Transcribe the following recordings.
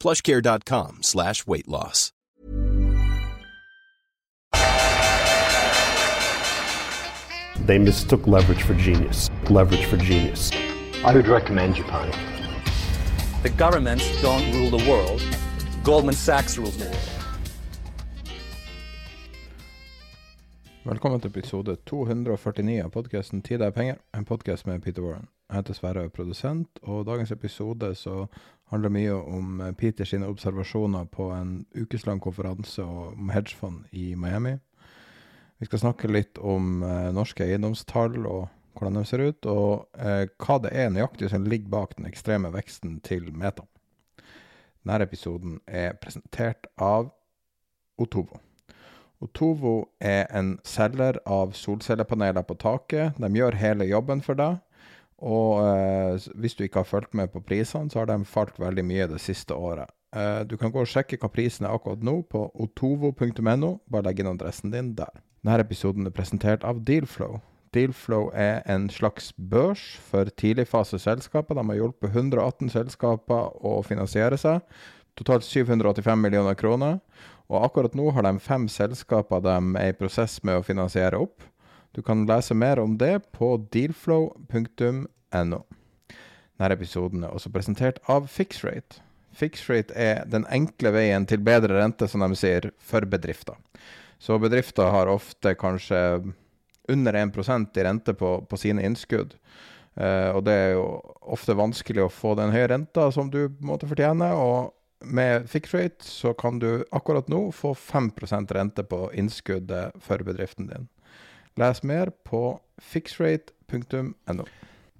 plushcare.com slash weight loss. They mistook leverage for genius. Leverage for genius. I would recommend you, Japan. The governments don't rule the world. Goldman Sachs rules the world. Velkommen til episode 249 av podkasten 'Tid er penger', en podkast med Peter Warren. Jeg heter Sverre og er produsent, og dagens episode så handler mye om Peters Peter sine observasjoner på en ukeslang konferanse om hedgefond i Miami. Vi skal snakke litt om eh, norske eiendomstall og hvordan de ser ut, og eh, hva det er nøyaktig som ligger bak den ekstreme veksten til Meta. Denne episoden er presentert av Otovo. Otovo er en selger av solcellepaneler på taket. De gjør hele jobben for deg. Og eh, hvis du ikke har fulgt med på prisene, så har de falt veldig mye det siste året. Eh, du kan gå og sjekke hva prisen er akkurat nå på otovo.no. Bare legg inn adressen din der. Denne episoden er presentert av Dealflow. Dealflow er en slags børs for tidligfaseselskaper. De har hjulpet 118 selskaper å finansiere seg. Totalt 785 millioner kroner. Og akkurat nå har de fem selskaper de er i prosess med å finansiere opp. Du kan lese mer om det på dealflow.no. Denne episoden er også presentert av Fixrate. Fixrate er den enkle veien til bedre rente, som de sier, for bedrifter. Så bedrifter har ofte kanskje under 1% i rente på, på sine innskudd. Eh, og det er jo ofte vanskelig å få den høye renta som du måtte fortjene. Og med Fixrate så kan du akkurat nå få 5% rente på innskuddet for bedriften din. Les mer på fixrate.no.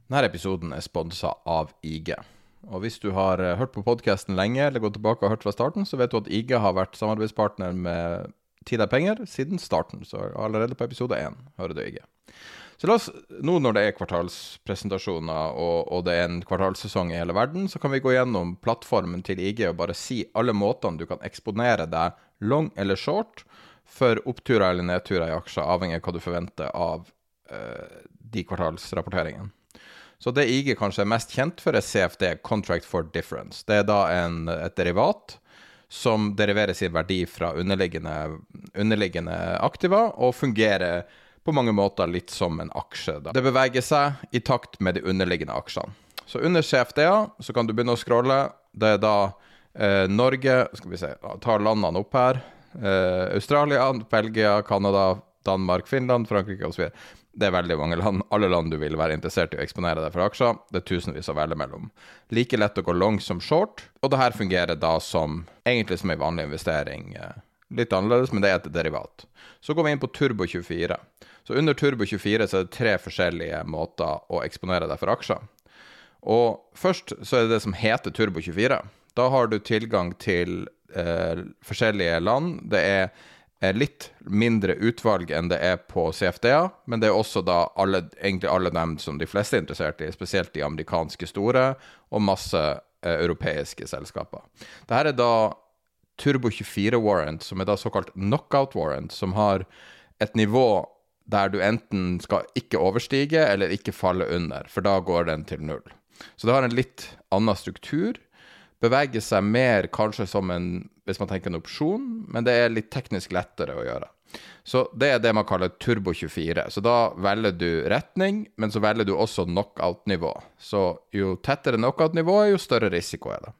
Denne episoden er sponsa av IG. Og hvis du har eh, hørt på podkasten lenge, eller gått tilbake og hørt fra starten, så vet du at IG har vært samarbeidspartner med Tid er penger siden starten. Så allerede på episode én hører du IG. Så la oss, nå når det er kvartalspresentasjoner og, og det er en kvartalssesong i hele verden, så kan vi gå gjennom plattformen til IG og bare si alle måtene du kan eksponere deg long eller short for oppturer eller nedturer i aksjer, avhengig av hva du forventer av eh, de kvartalsrapporteringene. Så det IG kanskje er mest kjent for, er CFD, Contract for Difference. Det er da en, et derivat som deriverer sin verdi fra underliggende, underliggende aktiva, og fungerer på mange måter litt som en aksje. Da. Det beveger seg i takt med de underliggende aksjene. Så under CFD-a så kan du begynne å scrolle. Det er da eh, Norge Skal vi se, tar landene opp her. Eh, Australia, Belgia, Canada, Danmark, Finland, Frankrike osv. Det er veldig mange land. Alle land du vil være interessert i å eksponere deg for aksjer. Det er tusenvis å velge mellom. Like lett å gå long som short, og det her fungerer da som egentlig som en vanlig investering. Eh, litt annerledes, men det er et derivat. Så går vi inn på Turbo24. Så under Turbo24 så er det tre forskjellige måter å eksponere deg for aksjer. Og først så er det det som heter Turbo24. Da har du tilgang til eh, forskjellige land. Det er litt mindre utvalg enn det er på CFD-a, men det er også da alle, egentlig alle dem som de fleste er interessert i, spesielt de amerikanske store, og masse eh, europeiske selskaper. Dette er da Turbo 24 warrant, som er da såkalt knockout warrant, som har et nivå der du enten skal ikke overstige eller ikke falle under, for da går den til null. Så det har en litt annen struktur beveger seg mer kanskje som en hvis man tenker en opsjon, men det er litt teknisk lettere å gjøre. Så det er det man kaller turbo 24. Så da velger du retning, men så velger du også knockout-nivå. Så jo tettere knockout-nivå, jo større risiko er det.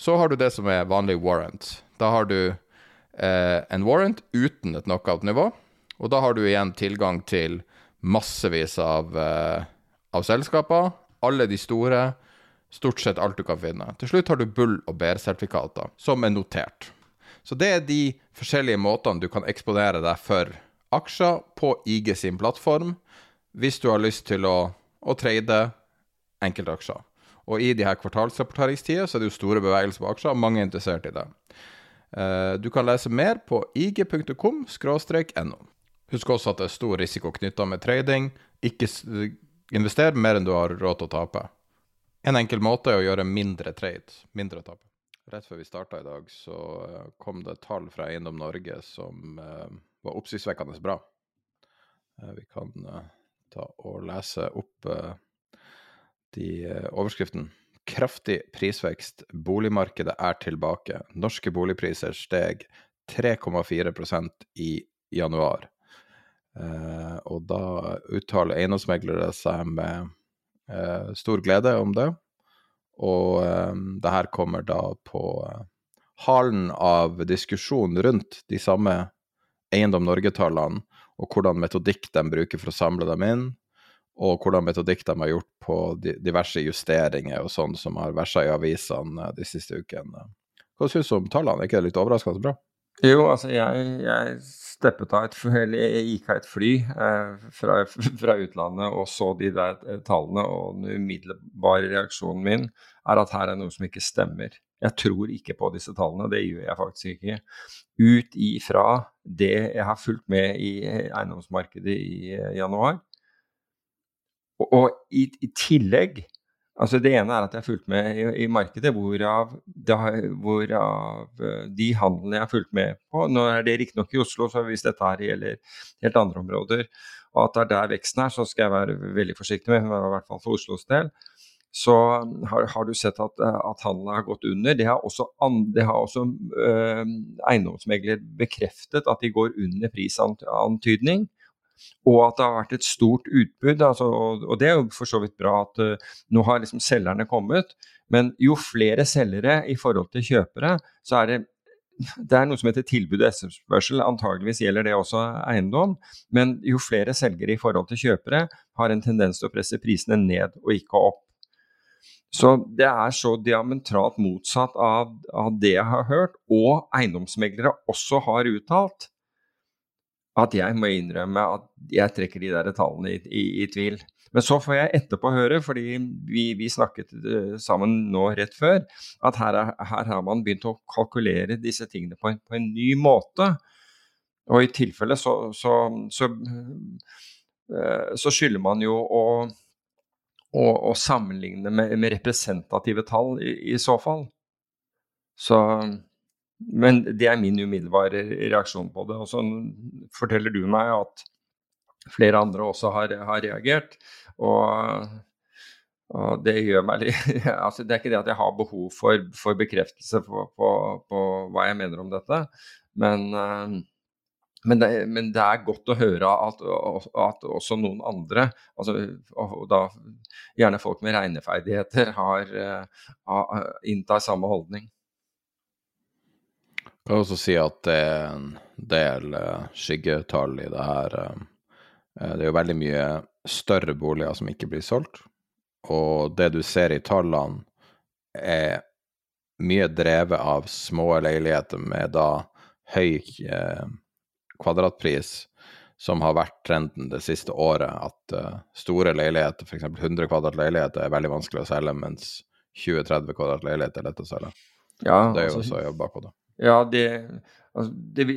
Så har du det som er vanlig warrant. Da har du eh, en warrant uten et knockout-nivå. Og da har du igjen tilgang til massevis av, eh, av selskaper. Alle de store. Stort sett alt du kan finne. Til slutt har du bull- og bær-sertifikater, som er notert. Så det er de forskjellige måtene du kan eksponere deg for aksjer på IG sin plattform, hvis du har lyst til å, å trade enkeltaksjer. Og i de her kvartalsrapporteringstider så er det jo store bevegelser på aksjer, og mange er interessert i det. Uh, du kan lese mer på ig.com no. Husk også at det er stor risiko knytta med trading. Ikke invester mer enn du har råd til å tape. En enkel måte er å gjøre mindre trade, mindre tap. Rett før vi starta i dag, så uh, kom det tall fra Eiendom Norge som uh, var oppsiktsvekkende bra. vi kan ta og lese opp de overskriften. Kraftig prisvekst. Boligmarkedet er tilbake. Norske boligpriser steg 3,4% i januar. Eh, og da uttaler eiendomsmeglere seg med eh, stor glede om det. Og eh, det her kommer da på eh, halen av diskusjon rundt de samme Eiendom Norge-tallene, og hvordan metodikk de bruker for å samle dem inn, og hvordan metodikk de har gjort på diverse justeringer og sånn som har versa i avisene de siste ukene. Hva syns du om tallene, er ikke det litt overraskende bra? Jo, altså jeg, jeg steppet av et, eller jeg gikk av et fly eh, fra, fra, utlandet og så de der eh, tallene, og den umiddelbare reaksjonen min er at her er noe som ikke stemmer. Jeg tror ikke på disse tallene, det gjør jeg faktisk ikke. Ut ifra det jeg har fulgt med i eiendomsmarkedet i eh, januar. Og, og i, i tillegg Altså Det ene er at jeg har fulgt med i, i markedet, hvorav, hvorav, eh, de handlene jeg har fulgt med på Nå er det riktignok i Oslo, så hvis dette her gjelder helt andre områder, og at det er der veksten er, så skal jeg være veldig forsiktig med, i hvert fall for Oslos del. Så har, har du sett at, at handelen har gått under. Det har også, også øh, eiendomsmegler bekreftet at de går under prisantydning og at det har vært et stort utbud. Altså, og, og, det er jo for så vidt bra at uh, nå har liksom selgerne kommet. Men jo flere selgere i forhold til kjøpere, så er det det er noe som heter tilbud og etterspørsel. Antageligvis gjelder det også eiendom. Men jo flere selgere i forhold til kjøpere har en tendens til å presse prisene ned og ikke opp. Så det er så diametralt motsatt av, av det jeg har hørt, og eiendomsmeglere også har uttalt, at jeg må innrømme at jeg trekker de der tallene i, i, i tvil. Men så får jeg etterpå høre, fordi vi, vi snakket uh, sammen nå rett før, at her, er, her, har man begynt å kalkulere disse tingene på en, på en ny måte. Og i tilfelle så, så, så, uh, så skylder man jo å, å, å sammenligne med, med, representative tall i, i så fall. Så men det er min umiddelbare reaksjon på det. Og så forteller du meg at flere andre også har, har reagert. Og, og, det gjør meg litt altså Det er ikke det at jeg har behov for, for bekreftelse på, på, på, hva jeg mener om dette, men, eh, men, det, men det, er godt å høre at, at også noen andre, altså, og da gjerne folk med regneferdigheter, har, har eh, inntar samme holdning. Kan også si at det er en del uh, skyggetall i det her. Uh, det er jo veldig mye større boliger som ikke blir solgt. Og det du ser i tallene, er mye drevet av små leiligheter med da høy kvadratpris, som har vært trenden det siste året. At store leiligheter, f.eks. 100 kvadrat leiligheter, er veldig vanskelig å selge, mens 20-30 kvadrat leiligheter er lett å selge. Ja, det er jo altså, også jobba på det. Ja, det, altså, det,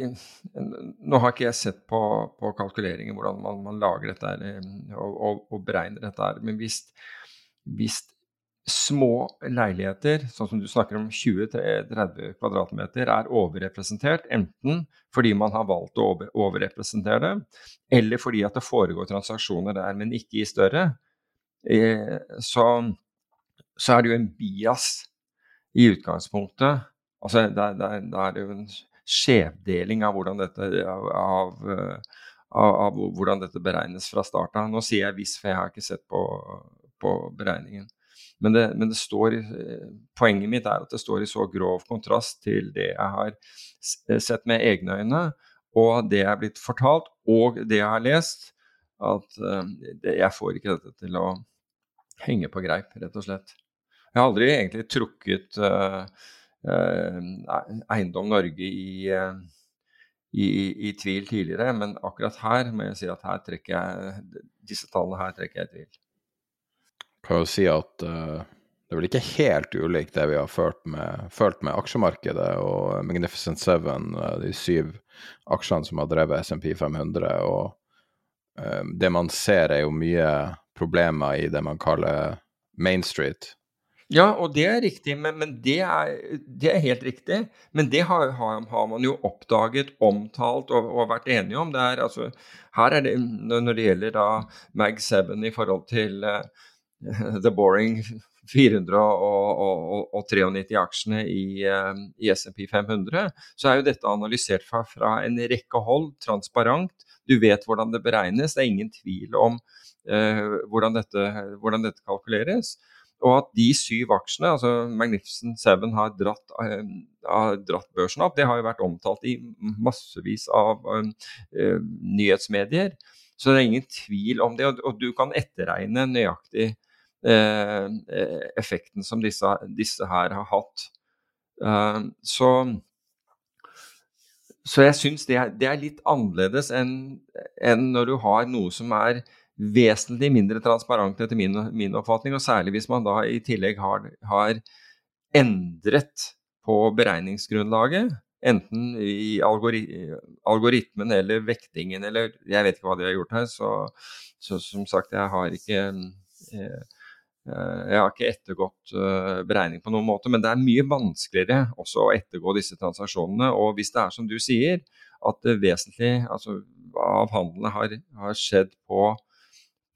Nå har ikke jeg sett på, på kalkuleringer hvordan man, man, lager dette her, og, og, og, beregner dette her, men hvis, hvis, små leiligheter, sånn som du snakker om 20-30 kvadratmeter, er overrepresentert, enten fordi man har valgt å over, overrepresentere det, eller fordi at det foregår transaksjoner der, men ikke i større, eh, så, så er det jo en bias i utgangspunktet Altså, da, da, da er det jo en skjevdeling av hvordan dette, av, av, av, av, hvordan dette beregnes fra start av. Nå sier jeg hvis, for jeg har ikke sett på, på beregningen. Men, det, men det står, poenget mitt er at det står i så grov kontrast til det jeg har sett med egne øyne, og det jeg er blitt fortalt, og det jeg har lest, at det, jeg får ikke dette til å henge på greip, rett og slett. Jeg har aldri egentlig trukket uh, Eiendom Norge i, uh, i, i, tvil tidligere, men akkurat her må jeg si at her trekker jeg disse tallene her trekker jeg i tvil. Kan jo si at det er vel ikke helt ulikt det vi har følt med, følt med aksjemarkedet og Magnificent Seven, de syv aksjene som har drevet SMP 500. og Det man ser, er jo mye problemer i det man kaller Main Street. Ja, og det er riktig, men, men det, er, det, er, helt riktig. Men det har, har, man jo oppdaget, omtalt og, og, vært enige om. Det er, altså, her er det, Når det gjelder da Mag7 i forhold til uh, The Boring 493 aksjene i, uh, i SMP 500, så er jo dette analysert fra, fra en rekke hold, transparent. Du vet hvordan det beregnes, det er ingen tvil om uh, hvordan, dette, hvordan dette kalkuleres. Og at de syv aksjene, altså Magnificent Seven, har dratt, uh, har dratt, børsen opp, det har jo vært omtalt i massevis av uh, nyhetsmedier. Så det er ingen tvil om det. Og, og du kan etterregne nøyaktig uh, effekten som disse, disse, her har hatt. så så jeg syns det, det, er litt annerledes enn, enn når du har noe som er vesentlig mindre transparent etter min, min, oppfatning, og særlig hvis man da i tillegg har, har endret på beregningsgrunnlaget. Enten i algori algoritmen eller vektingen eller Jeg vet ikke hva de har gjort her, så, så som sagt, jeg har ikke eh, jeg har ikke ettergått eh, beregning på noen måte, men det er mye vanskeligere også å ettergå disse transaksjonene. Og hvis det er som du sier, at det vesentlig altså, av handlene har, har skjedd på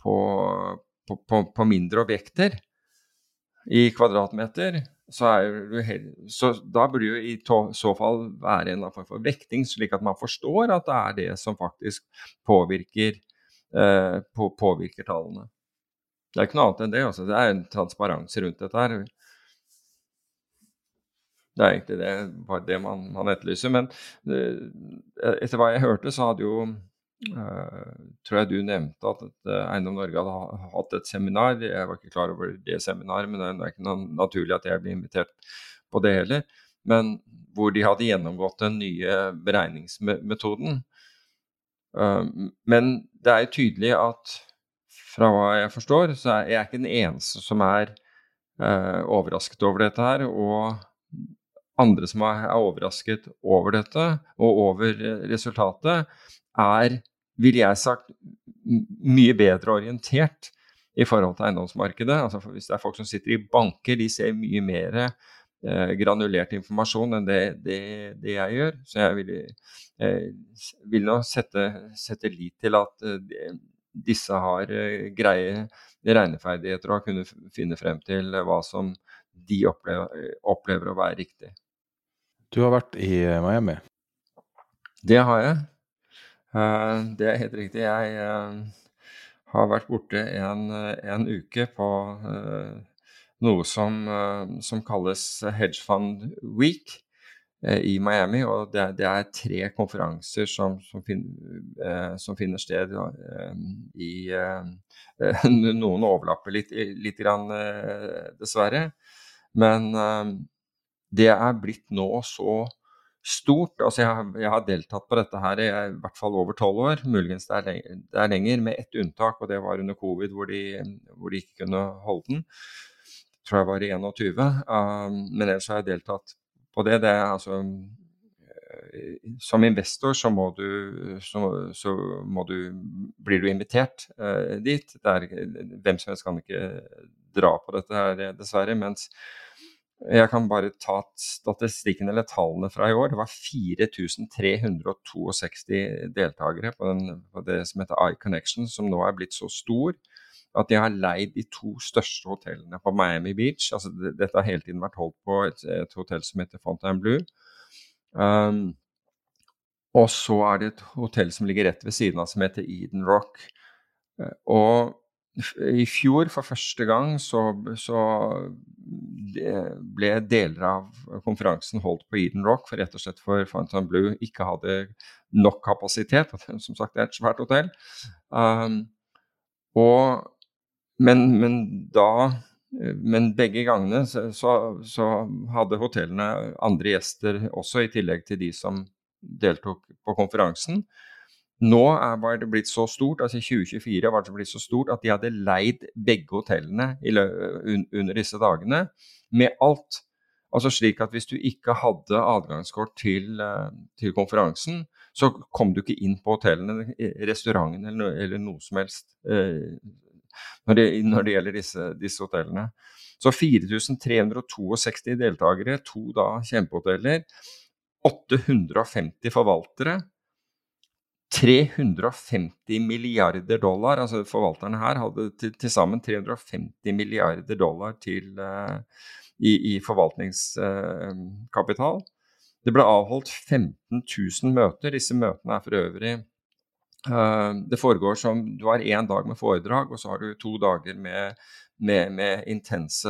på, på, på, mindre objekter i kvadratmeter, så, så da burde jo i to, så fall være en form for vekting, slik at man forstår at det er det som faktisk påvirker, eh, på, påvirker tallene. Det er ikke noe annet enn det. Altså. Det er en transparens rundt dette her. Det er egentlig det, bare det man, man etterlyser. Men eh, etter hva jeg hørte, så hadde jo tror jeg du nevnte at et, uh, Eiendom Norge hadde hatt et seminar. Jeg var ikke klar over det seminaret, men det er ikke naturlig at jeg blir invitert på det heller. Men hvor de hadde gjennomgått den nye beregningsmetoden. Uh, men det er jo tydelig at fra hva jeg forstår, så er jeg ikke den eneste som er overrasket over dette her. Og andre som er overrasket over dette og over resultatet, er ville jeg sagt, mye bedre orientert i forhold til eiendomsmarkedet. Altså hvis det er folk som sitter i banker, de ser mye mer eh, granulert informasjon enn det, det, det, jeg gjør. Så jeg vil, eh, vil nå sette, sette, lit til at eh, disse har eh, greie regneferdigheter og har kunnet finne frem til hva som de opplever, opplever å være riktig. Du har vært i Miami? Det har jeg. Eh, det er helt riktig. Jeg eh, har vært borte en, en uke på eh, noe som, som kalles Hedge Fund Week i Miami. Og det det er tre konferanser som, som, fin, som finner sted i Noen overlapper litt, litt grann, dessverre. Men det er blitt nå så stort. Altså jeg, har, jeg har deltatt på dette her i, i hvert fall over tolv år, muligens det er, lenger, det er, lenger, med ett unntak, og det var under covid hvor de, hvor de ikke kunne holde den. Jeg tror jeg var i 21. Um, men ellers har jeg deltatt på det. det er altså eh, som investor så må du, så, så må du blir du invitert uh, dit. Er, hvem som helst kan ikke dra på dette her, dessverre. mens jeg kan bare ta statistikken eller tallene fra i år. Det var 4362 deltakere på, den, på det som heter iConnection, som nå er blitt så stor at de har leid de to største hotellene på Miami Beach. Altså, dette har hele tiden vært holdt på et, et hotell som heter Fontainebleau. Um, og så er det et hotell som ligger rett ved siden av, som heter Eden Rock. Uh, og i fjor, for første gang, så, så ble deler av konferansen holdt på Eden Rock, for rett og slett for Fontainebleau ikke hadde nok kapasitet. Som sagt, det er et svært hotell. Um, og, men, men, da Men begge gangene så, så, hadde hotellene andre gjester også, i tillegg til de som deltok på konferansen. Nå var det blitt så stort, altså i 2024 var det blitt så stort at de hadde leid begge hotellene under disse dagene med alt. Altså slik at hvis du ikke hadde adgangskort til, til konferansen, så kom du ikke inn på hotellene, restauranten eller, eller noe som helst når, det, når, det, gjelder disse, disse hotellene. Så 4362 deltakere, to da kjempehoteller, 850 forvaltere 350 milliarder dollar. altså Forvalterne her hadde til, sammen 350 milliarder dollar til, uh, i, i, forvaltningskapital. Uh, det ble avholdt 15 000 møter. Disse møtene er for øvrig uh, Det foregår som Du har én dag med foredrag, og så har du to dager med, med, med intense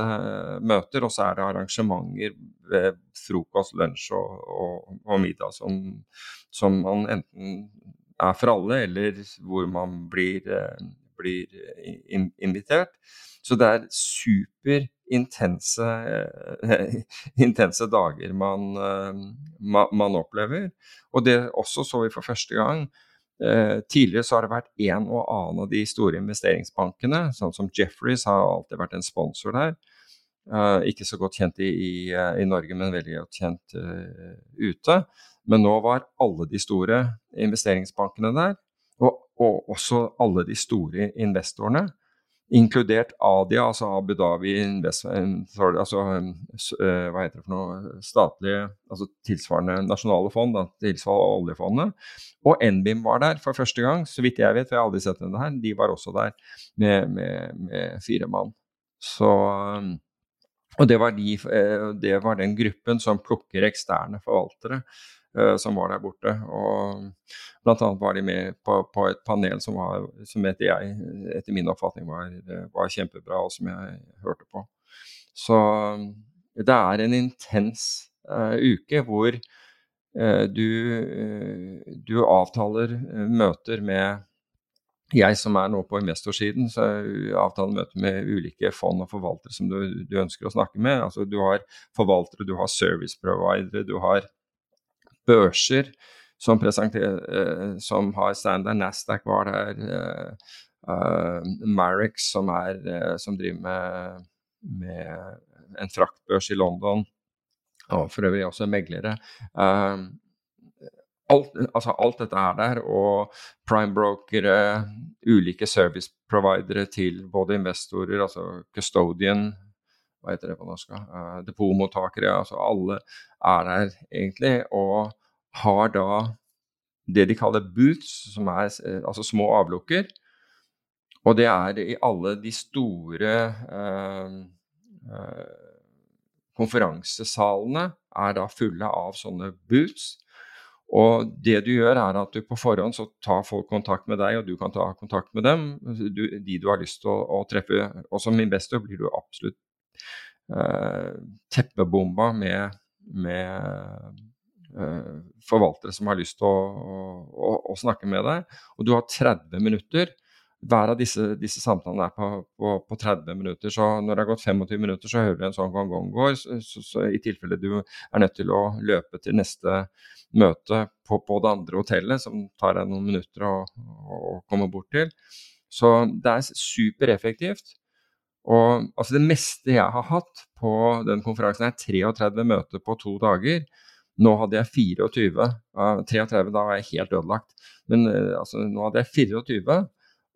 møter. Og så er det arrangementer ved frokost, lunsj og, og, og middag som, som man enten er for alle, eller hvor man blir, eh, blir invitert. Så det er superintense eh, intense dager man, eh, man, opplever. Og det også så vi for første gang. tidligere så har det vært en og annen av de store investeringsbankene, sånn som Jefferies har alltid vært en sponsor der. Ikke så godt kjent i, i, i Norge, men veldig godt kjent ute. Men nå var alle de store investeringsbankene der, og, og også alle de store investorene, inkludert Adia, altså Abu Dhabi Investment, altså eh, hva heter det for noe, statlige, altså tilsvarende nasjonale fond, da, tilsvarende oljefondet. Og NBIM var der for første gang, så vidt jeg vet, for jeg har aldri sett henne her. De var også der med, med, med fire mann. Så og det var, de, eh, det var den gruppen som plukker eksterne forvaltere. Eh, som var der borte. Og blant annet var de med på, på et panel som, var, som etter, jeg, etter min oppfatning var, var, kjempebra, og som jeg hørte på. Så det er en intens uh, uke hvor uh, du, uh, du, avtaler møter med jeg som er nå på investorsiden, så avtaler møte med ulike fond og forvaltere som du, du, ønsker å snakke med. Altså, du har forvaltere, du har service providere, du har børser som, eh, som har standard. Nasdaq var der. Uh, uh, Marex, som, er, uh, som driver med, med en fraktbørs i London, og for øvrig også meglere. Alt, altså alt, dette er der, og prime-brokere, ulike service providere til både investorer, altså custodian, hva heter det på norsk, uh, depotmottakere, altså alle er der egentlig. Og har da det de kaller boots, som er eh, altså små avlukker. Og det er i alle de store uh, uh, konferansesalene er da fulle av sånne boots. Og det du gjør, er at du på forhånd så tar folk kontakt med deg, og du kan ta kontakt med dem, du, de du har lyst til å, å, treffe. Og som investor blir du absolutt eh, teppebomba med, med Eh, forvaltere som har lyst til å, å, å, snakke med deg. Og du har 30 minutter. Hver av disse, disse samtalene er på, på, på, 30 minutter. Så når det har gått 25 minutter, så hører du en sånn gong-gong går. Så, så, så, i tilfelle du er nødt til å løpe til neste møte på, på det andre hotellet, som tar deg noen minutter å, å komme bort til. Så det er supereffektivt. Og altså det meste jeg har hatt på den konferansen, er 33 møter på to dager. Nå hadde jeg 24. Uh, 33, da var jeg helt ødelagt. Men uh, altså, nå hadde jeg 24.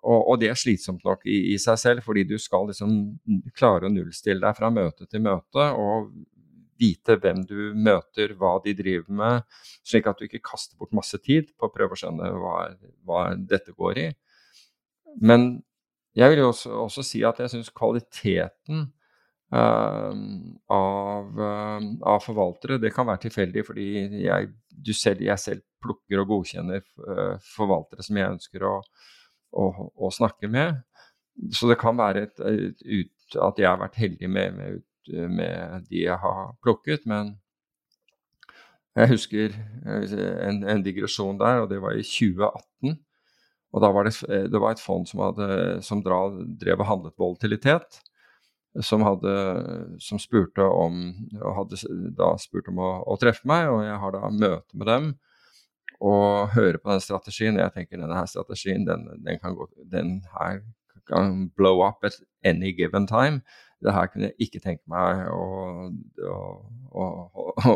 Og, og, det er slitsomt nok i, i, seg selv, fordi du skal liksom klare å nullstille deg fra møte til møte. og vite hvem du møter, hva de driver med, slik at du ikke kaster bort masse tid på å prøve å skjønne hva, hva dette går i. Men jeg vil jo også, også si at jeg syns kvaliteten Uh, av, uh, av, forvaltere. Det kan være tilfeldig fordi jeg, selv, jeg selv, plukker og godkjenner uh, forvaltere som jeg ønsker å, å, å, snakke med. så det kan være et, et ut, at jeg har vært heldig med, med, med, de jeg har plukket, men jeg husker en, en digresjon der, og det var i 2018. Og da var det, det var et fond som, hadde, som drev og handlet volatilitet som, hadde, som spurte om og hadde da spurt om å, å, treffe meg, og jeg har da møte med dem og hører på den strategien. Jeg tenker denne her strategien den, den, kan gå, den her kan blow up at any given time. Det her kunne jeg ikke tenke meg å, å, å,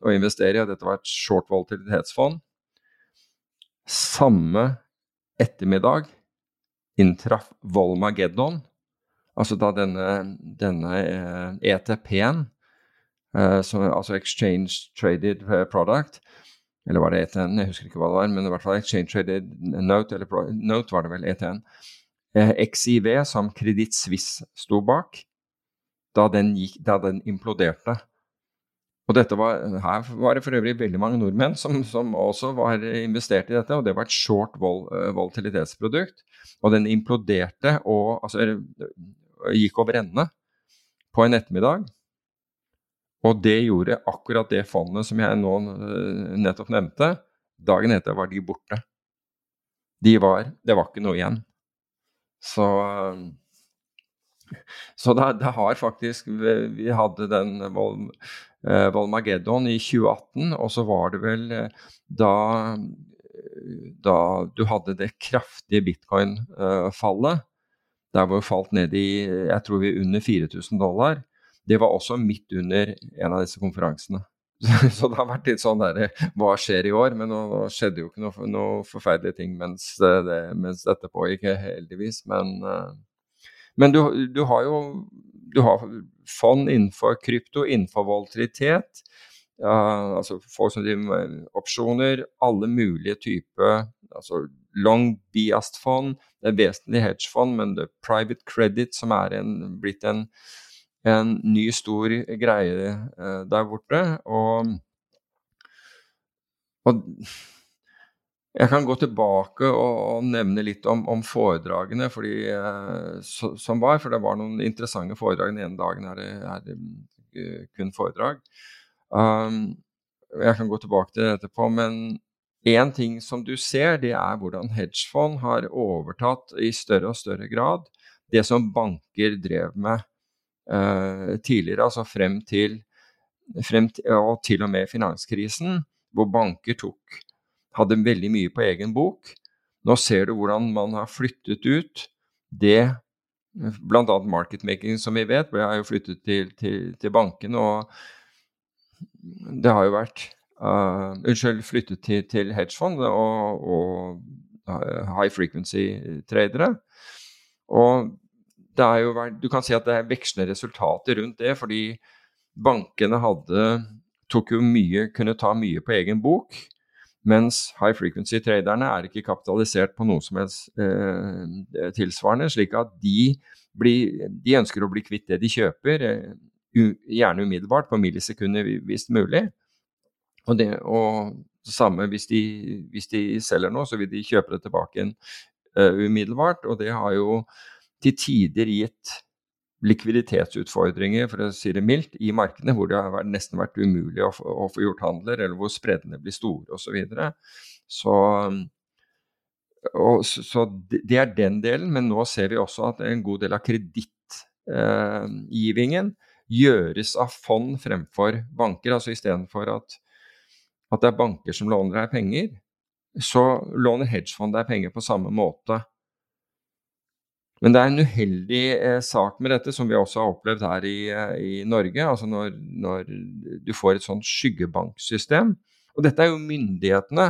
å investere i. Dette var et short volatilitetsfond. Samme ettermiddag inntraff Volmageddon Altså da denne, denne ETP-en, eh, e som, altså Exchange Traded Product, eller var det ETN, jeg husker ikke hva det var, men i hvert fall Exchange Traded Note, eller Note var det vel, ETN. Eh, XIV, som Kreditt Suisse sto bak, da den, gikk, da den imploderte. Og var, Her var det for øvrig veldig mange nordmenn som, som også var investert i dette, og det var et short vol, uh, volatilitetsprodukt. Og den imploderte og altså, gikk over ende på en ettermiddag. Og det gjorde akkurat det fondet som jeg nå eh, nettopp nevnte. Dagen etter var de borte. De var Det var ikke noe igjen. Så så det, det har faktisk Vi hadde den Vol, eh, Volmageddon i 2018, og så var det vel eh, da da du hadde det kraftige bitcoin-fallet der hvor vi falt ned i jeg tror vi under 4000 dollar. Det var også midt under en av disse konferansene. Så det har vært litt sånn derre Hva skjer i år? Men nå, nå skjedde jo ikke noe, noe forferdelige ting mens, det, mens, dette pågikk, heldigvis. Men, eh, men du, du, har jo du har fond innenfor krypto, innenfor volatilitet. Uh, altså folk som driver med opsjoner. Alle mulige typer altså long biast-fond. Det er vesentlig hedgefond, men det er private credit som er en, blitt en, en, ny, stor greie uh, der borte. Og, og, jeg kan gå tilbake og, og nevne litt om, om foredragene fordi, uh, så, som var, for det var noen interessante foredrag. Den ene dagen er det, er det uh, kun foredrag. Um, jeg kan gå tilbake til det etterpå, men Én ting som du ser, det er hvordan hedgefond har overtatt i større og større grad det som banker drev med tidligere, altså frem til, frem til, og til og med finanskrisen, hvor banker tok, hadde veldig mye på egen bok. Nå ser du hvordan man har flyttet ut det Bl.a. marketmaking, som vi vet, ble jo flyttet til, til, til bankene. Og det har jo vært uh, Unnskyld, flyttet til, til hedgefond og, og uh, high frequency-tradere. Og jo, du kan si at det er vekslende resultater rundt det, fordi bankene hadde tok jo mye, kunne ta mye på egen bok. Mens high frequency-traderne er ikke kapitalisert på noe som helst eh, tilsvarende. Slik at de, blir, de, ønsker å bli kvitt det de kjøper, eh, gjerne umiddelbart, på millisekunder hvis mulig. Og det og samme hvis de, hvis de, selger noe, så vil de kjøpe det tilbake igjen uh, umiddelbart. Og det har jo til tider gitt likviditetsutfordringer, for å si det mildt, i markedene hvor det har nesten vært umulig å, få gjort handler, eller hvor spreddene blir store osv. Så, så, og, så det er den delen, men nå ser vi også at en god del av kredittgivingen eh, gjøres av fond fremfor banker. altså Istedenfor at at det er banker som låner deg penger, så låner hedgefond deg penger på samme måte. Men det er en uheldig eh, sak med dette, som vi også har opplevd her i, eh, i Norge. altså når, når, du får et sånt skyggebanksystem. Og dette er jo myndighetene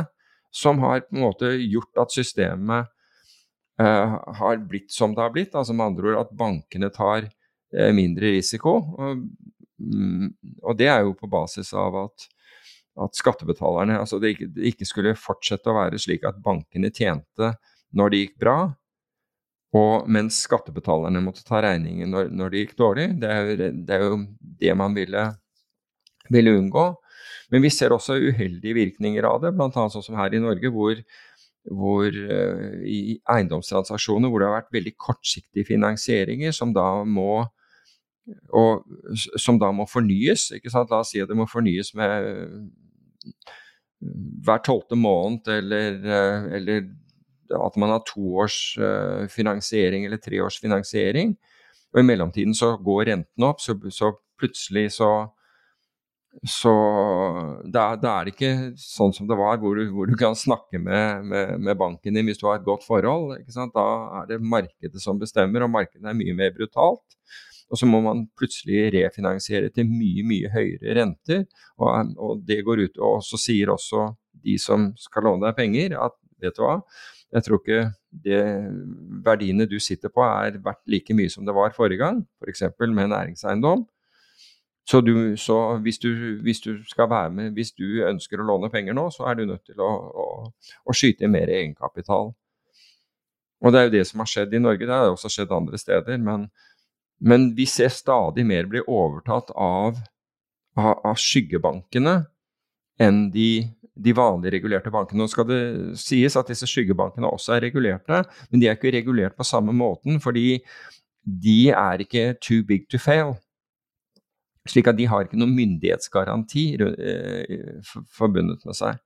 som har på en måte gjort at systemet eh, har blitt som det har blitt. Altså med andre ord at bankene tar eh, mindre risiko. Og, mm, og, det er jo på basis av at at skattebetalerne altså det ikke, det ikke, skulle fortsette å være slik at bankene tjente når det gikk bra, og mens skattebetalerne måtte ta regningen når, når det gikk dårlig. Det er, jo, det er jo det man ville, ville, unngå. Men vi ser også uheldige virkninger av det, bl.a. sånn som her i Norge, hvor hvor uh, i eiendomstransaksjoner hvor det har vært veldig kortsiktige finansieringer som da må og som da må fornyes. La oss si at det må fornyes med hver tolvte måned, eller, eller, at man har to års finansiering eller tre års finansiering. Og i mellomtiden så går renten opp, så, så plutselig så så da, da, er det ikke sånn som det var, hvor du, hvor du kan snakke med, med, med, banken din hvis du har et godt forhold. Da er det markedet som bestemmer, og markedet er mye mer brutalt. Og så må man plutselig refinansiere til mye, mye høyere renter. Og, og det går ut, og så sier også de som skal låne deg penger, at vet du hva, jeg tror ikke det verdiene du sitter på er verdt like mye som det var forrige gang, f.eks. For med næringseiendom. Så, du, så hvis, du, hvis, du, skal være med, hvis du ønsker å låne penger nå, så er du nødt til å, å, å skyte inn mer egenkapital. Og det er jo det som har skjedd i Norge, det har også skjedd andre steder. Men, men vi ser stadig mer bli overtatt av, av, av skyggebankene enn de de vanlige regulerte bankene. Nå skal det sies at disse skyggebankene også er regulerte, men de er ikke regulert på samme måten, fordi de er ikke too big to fail. Slik at de har ikke noen myndighetsgaranti eh, forbundet med seg.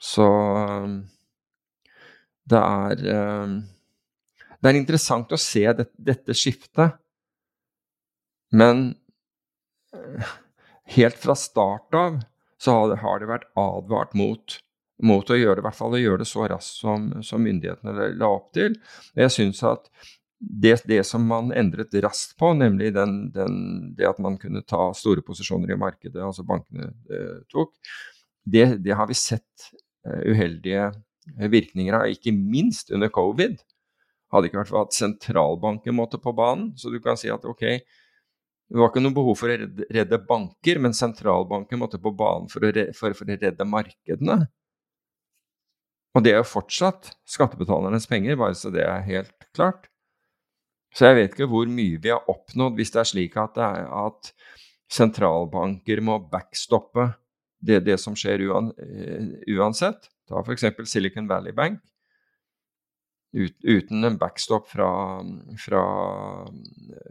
Så det er eh, Det er interessant å se dette skiftet, men eh, helt fra start av så har det vært advart mot, mot å gjøre det, i hvert fall å gjøre det så raskt som, som myndighetene la opp til. Jeg synes at det, det, som man endret raskt på, nemlig den, den, det at man kunne ta store posisjoner i markedet, altså bankene eh, tok, det, det, har vi sett eh, uheldige virkninger av, ikke minst under covid. Hadde ikke vært for at sentralbanken måtte på banen, så du kan si at ok, det var ikke noe behov for å redde, banker, men sentralbanken måtte på banen for å, redde, markedene. Og det er jo fortsatt skattebetalernes penger, bare så det er helt klart. Så jeg vet ikke hvor mye vi har oppnådd hvis det er slik at, er, at sentralbanker må backstoppe det, det som skjer uh, uansett. Ta f.eks. Silicon Valley Bank. Ut, uten en backstop fra, fra,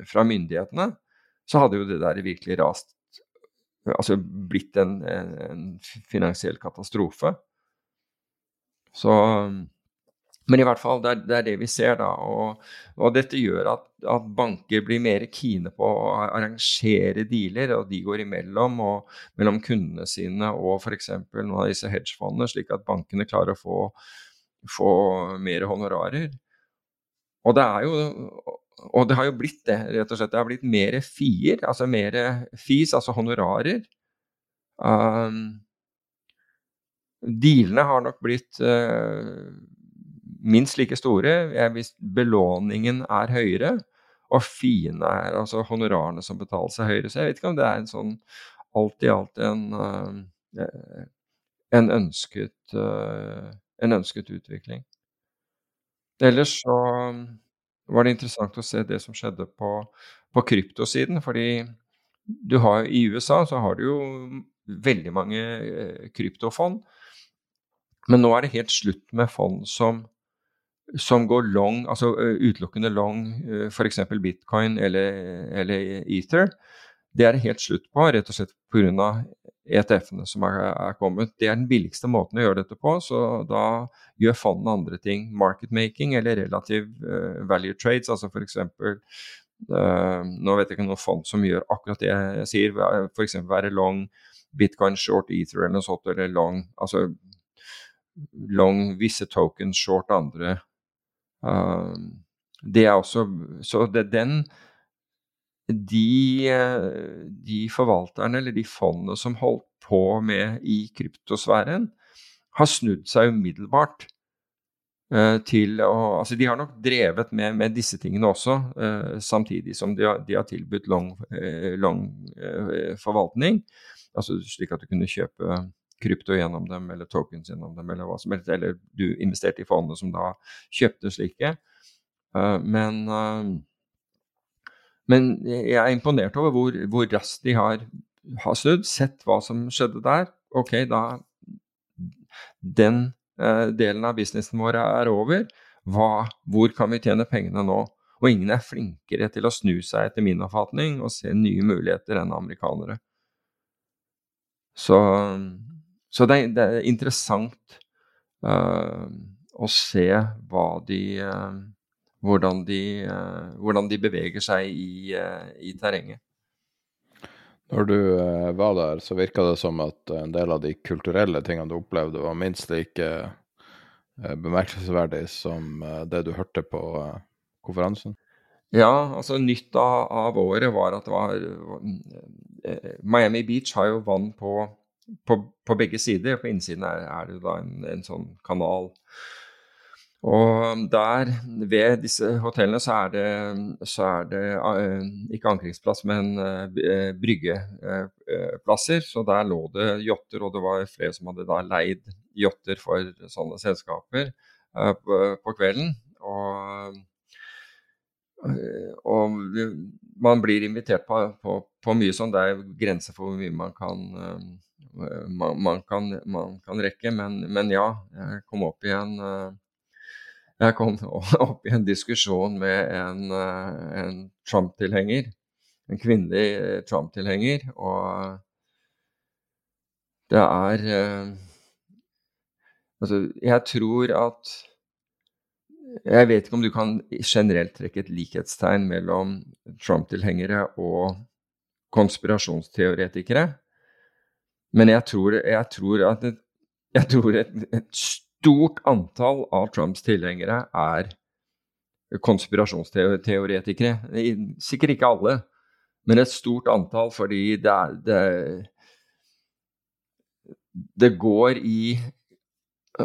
fra myndighetene så hadde jo det der virkelig rast Altså blitt en, en finansiell katastrofe. Så Men i hvert fall, det er, det, er det vi ser, da. Og, og dette gjør at, at, banker blir mer kine på å arrangere dealer, og de går imellom og mellom kundene sine og f.eks. noen av disse hedgefondene, slik at bankene klarer å få, få mer honorarer. Og det er jo og det har jo blitt det, rett og slett. Det har blitt mer fier, altså mer fis, altså honorarer. Um, dealene har nok blitt uh, minst like store hvis belåningen er høyere. Og fiene er altså honorarene som betales, er høyere. Så jeg vet ikke om det er en sånn alt i alt en, uh, en, ønsket, uh, en ønsket utvikling. Ellers så var det interessant å se det som skjedde på, på kryptosiden. fordi du har, I USA så har du jo veldig mange eh, kryptofond. Men nå er det helt slutt med fond som, som går long, altså utelukkende long, f.eks. bitcoin eller, eller, ether. Det er det helt slutt på, rett og slett pga. ETF-ene som er, er, kommet. Det er den billigste måten å gjøre dette på, så da gjør fondene andre ting. Market making eller relative uh, value trades, altså f.eks. Uh, eh, nå vet jeg ikke noe fond som gjør akkurat det jeg sier, f.eks. være long bitcoin, short ether eller noe sånt, eller long altså long visse tokens, short andre. Uh, det er også Så det, den de, eh, de, forvalterne eller de fondene som holdt på med i kryptosfæren, har snudd seg umiddelbart uh, til å Altså, de har nok drevet med, med disse tingene også, uh, samtidig som de har, de har tilbudt lang, uh, lang forvaltning. Altså slik at du kunne kjøpe krypto gjennom dem, eller tokens gjennom dem, eller hva som helst. Eller du investerte i fondene som da kjøpte slike. men men jeg er imponert over hvor, hvor raskt de har, har, snudd, sett hva som skjedde der. Ok, da Den eh, delen av businessen vår er over. Hva, hvor kan vi tjene pengene nå? Og ingen er flinkere til å snu seg, etter min oppfatning, og se nye muligheter enn amerikanere. Så, så det, det, er interessant uh, å se hva de uh, hvordan, de, uh, hvordan de, beveger seg i, i terrenget. Når du eh, var der, så virka det som at en del av de kulturelle tingene du opplevde, var minst like eh, bemerkelsesverdig som eh, det du hørte på eh, konferansen? Ja, altså nytt av, av, året var at det var eh, Miami Beach har jo vann på, på, på begge sider. På innsiden er, er det da en, en sånn kanal og der, ved disse hotellene, så er det, så er det uh, ikke ankringsplass, men uh, bryggeplasser. Så der lå det yachter, og det var flere som hadde da leid yachter for sånne selskaper på, kvelden. Og, og, man blir invitert på, på, på, mye sånn. Det er grenser for hvor mye man kan, man, man kan, man kan rekke. Men, men, ja, jeg kom opp i en jeg kom opp i en diskusjon med en, eh, en Trump-tilhenger. En kvinnelig eh, Trump-tilhenger. Og det er eh, Altså, jeg tror at Jeg vet ikke om du kan generelt trekke et likhetstegn mellom Trump-tilhengere og konspirasjonsteoretikere. Men jeg tror, jeg tror at et, jeg tror et, et stort antall av Trumps tilhengere er konspirasjonsteoretikere. Sikkert ikke alle, men et stort antall fordi det, er, det, det går i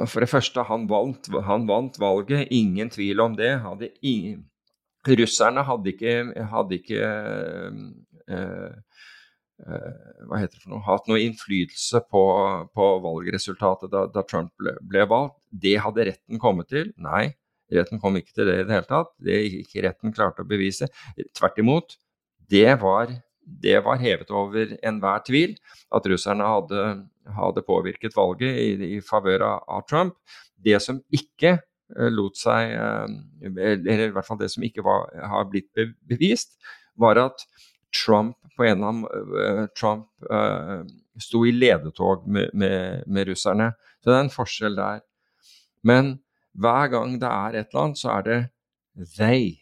For det første, han vant, han vant, valget, ingen tvil om det. Hadde ingen, russerne hadde ikke, hadde ikke Eh, hva heter det for noe, hatt noe innflytelse på, på valgresultatet da, da Trump ble, ble, valgt. Det hadde retten kommet til. Nei, retten kom ikke til det i det hele tatt. Det ikke retten klarte å bevise. Tvert imot. Det var, det var hevet over enhver tvil at russerne hadde, hadde påvirket valget i, i favør av, Trump. Det som ikke uh, lot seg uh, Eller i hvert fall det som ikke var, har blitt bevist, var at Trump på en av uh, Trump uh, sto i ledetog med, med, med, russerne. Så det er en forskjell der. Men hver gang det er et eller annet, så er det they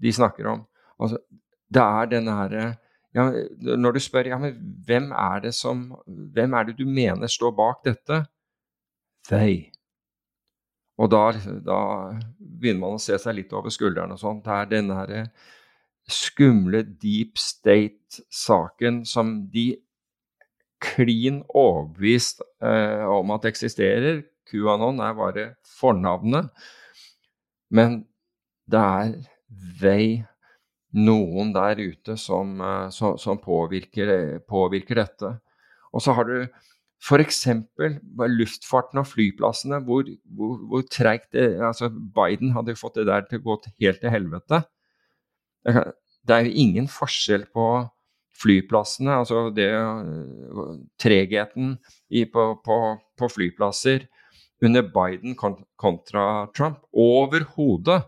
de snakker om. Altså, det er denne herre ja, Når du spør ja, men hvem er det som Hvem er det du mener står bak dette? They. Og da, da begynner man å se seg litt over skulderen og sånn. Det er denne herre skumle deep state-saken som de klin overbevist eh, om at eksisterer. QAnon er bare fornavnet. Men det er they, noen der ute, som, eh, som, som påvirker, påvirker, dette. Og så har du f.eks. luftfarten og flyplassene, hvor, hvor, hvor treigt altså Biden hadde fått det der til å gå helt til helvete. Det er jo ingen forskjell på flyplassene, altså det tregheten i, på, på, på, flyplasser under Biden kontra Trump. Overhodet.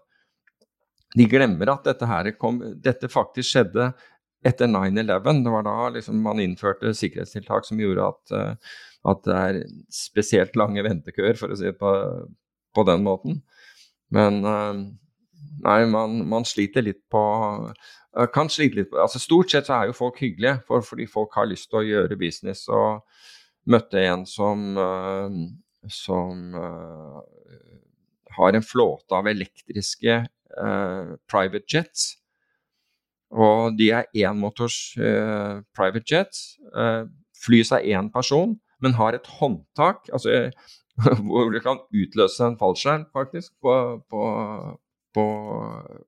De glemmer at dette, kom, dette faktisk skjedde etter 9-11. Det var da liksom man innførte sikkerhetstiltak som gjorde at, eh, at, det er spesielt lange ventekøer, for å si det på, på den måten. Men eh, nei, man, man sliter litt på Eh, kan slite litt altså Stort sett så er jo folk hyggelige, for, fordi folk har lyst til å gjøre business. Og møtte en som, uh, som uh, har en flåte av elektriske uh, private jets. Og de er énmotors private jets. Flys av én person, men har et håndtak altså, hvor du kan utløse en fallskjerm faktisk på, på, på,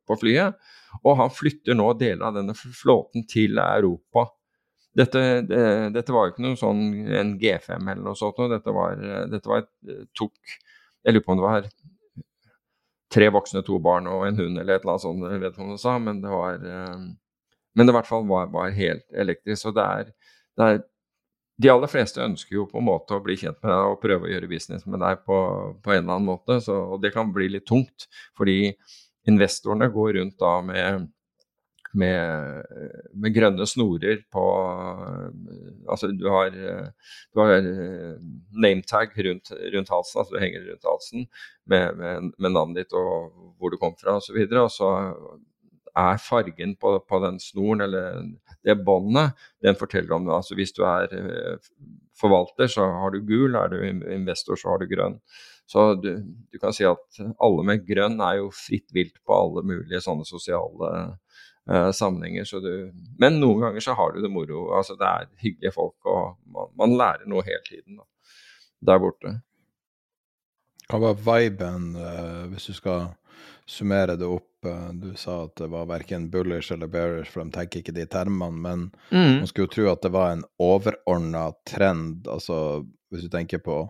på flyet. Og han flytter nå deler av denne flåten til Europa. Dette, det, dette var jo ikke noe sånn en G5 eller noe sånt. Dette var, dette var tok Jeg lurer på om det var tre voksne, to barn og en hund eller et eller annet sånt, jeg sa, men det var eh, Men det i hvert fall var, var helt elektrisk. Så det er, det er de aller fleste ønsker jo på en måte å bli kjent med deg og prøve å gjøre business med deg på, på en eller annen måte, så, og det kan bli litt tungt. Fordi investorene går rundt da med, med, med grønne snorer på Altså du har, du har nametag rundt, rundt, halsen, altså du henger rundt halsen med, med, med navnet ditt og hvor du kom fra osv. Og, så og så er fargen på, på den snoren eller det båndet, den forteller om. Altså hvis du er eh, forvalter, så har du gul, er du investor, så har du grønn. Så du, du, kan si at alle med grønn er jo fritt vilt på alle mulige sånne sosiale eh, sammenhenger. Så du, men noen ganger så har du det moro. Altså det er hyggelige folk, og man, man lærer noe hele tiden da, der borte. Hva var viben, uh, hvis du skal summere det opp? Du sa at det var verken bullish eller bearish, for de tenker ikke de termene. Men mm. man skulle jo tro at det var en overordna trend. Altså hvis du tenker på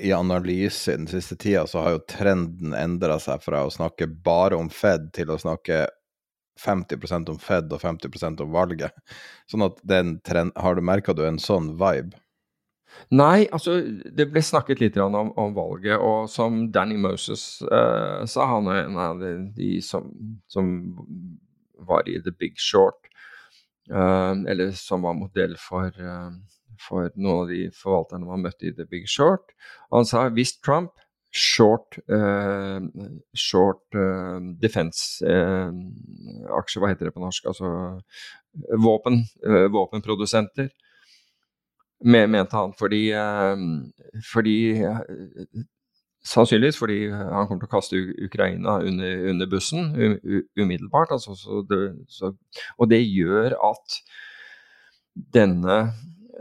i analyse i den siste tida, så har jo trenden endra seg fra å snakke bare om Fed til å snakke 50% om Fed og 50% om valget. Sånn at den trend, Har du merka du en sånn vibe? Nei, altså det ble snakket litt om, om valget, og som Danny Moses uh, sa, han er en av de, som, som, var i The Big Short, uh, eller som var modell for, uh, for noen av de forvalterne man møtte i The Big Short. Han sa hvis Trump short, short defense-aksjer, hva heter det på norsk, altså våpen, våpenprodusenter mente han. Fordi, eh, fordi Sannsynligvis fordi han kommer til å kaste Ukraina under, under bussen umiddelbart. Altså, så det, så, og det gjør at denne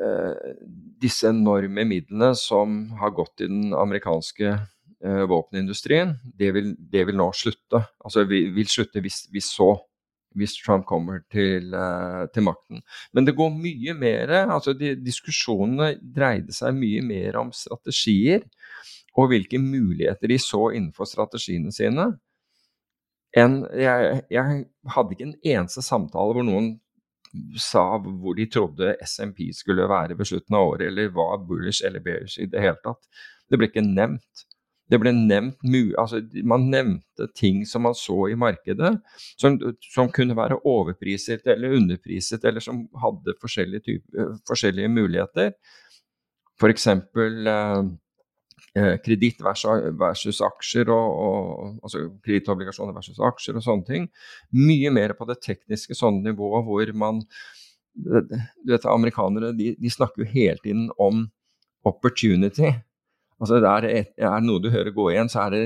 eh, disse enorme midlene som har gått i den amerikanske eh, våpenindustrien, det vil, det vil, nå slutte. Altså vil, vil slutte hvis, hvis så hvis Trump kommer til, uh, til makten. Men det går mye mer altså de, Diskusjonene dreide seg mye mer om strategier og hvilke muligheter de så innenfor strategiene sine. En, jeg, jeg, hadde ikke en eneste samtale hvor noen sa hvor de trodde SMP skulle være ved slutten av året, eller var bullish eller bearish i det hele tatt. Det ble ikke nevnt. Det ble nevnt altså Man nevnte ting som man så i markedet, som, som kunne være overpriset eller underpriset, eller som hadde forskjellige, typer, forskjellige muligheter. F.eks. Eh, eh, kreditt versus, aksjer, og, og, altså kredittobligasjoner versus aksjer og sånne ting. Mye mer på det tekniske sånne nivået hvor man du vet, Amerikanere de, de snakker jo hele tiden om opportunity. Altså det er, er noe du hører gå igjen, så er det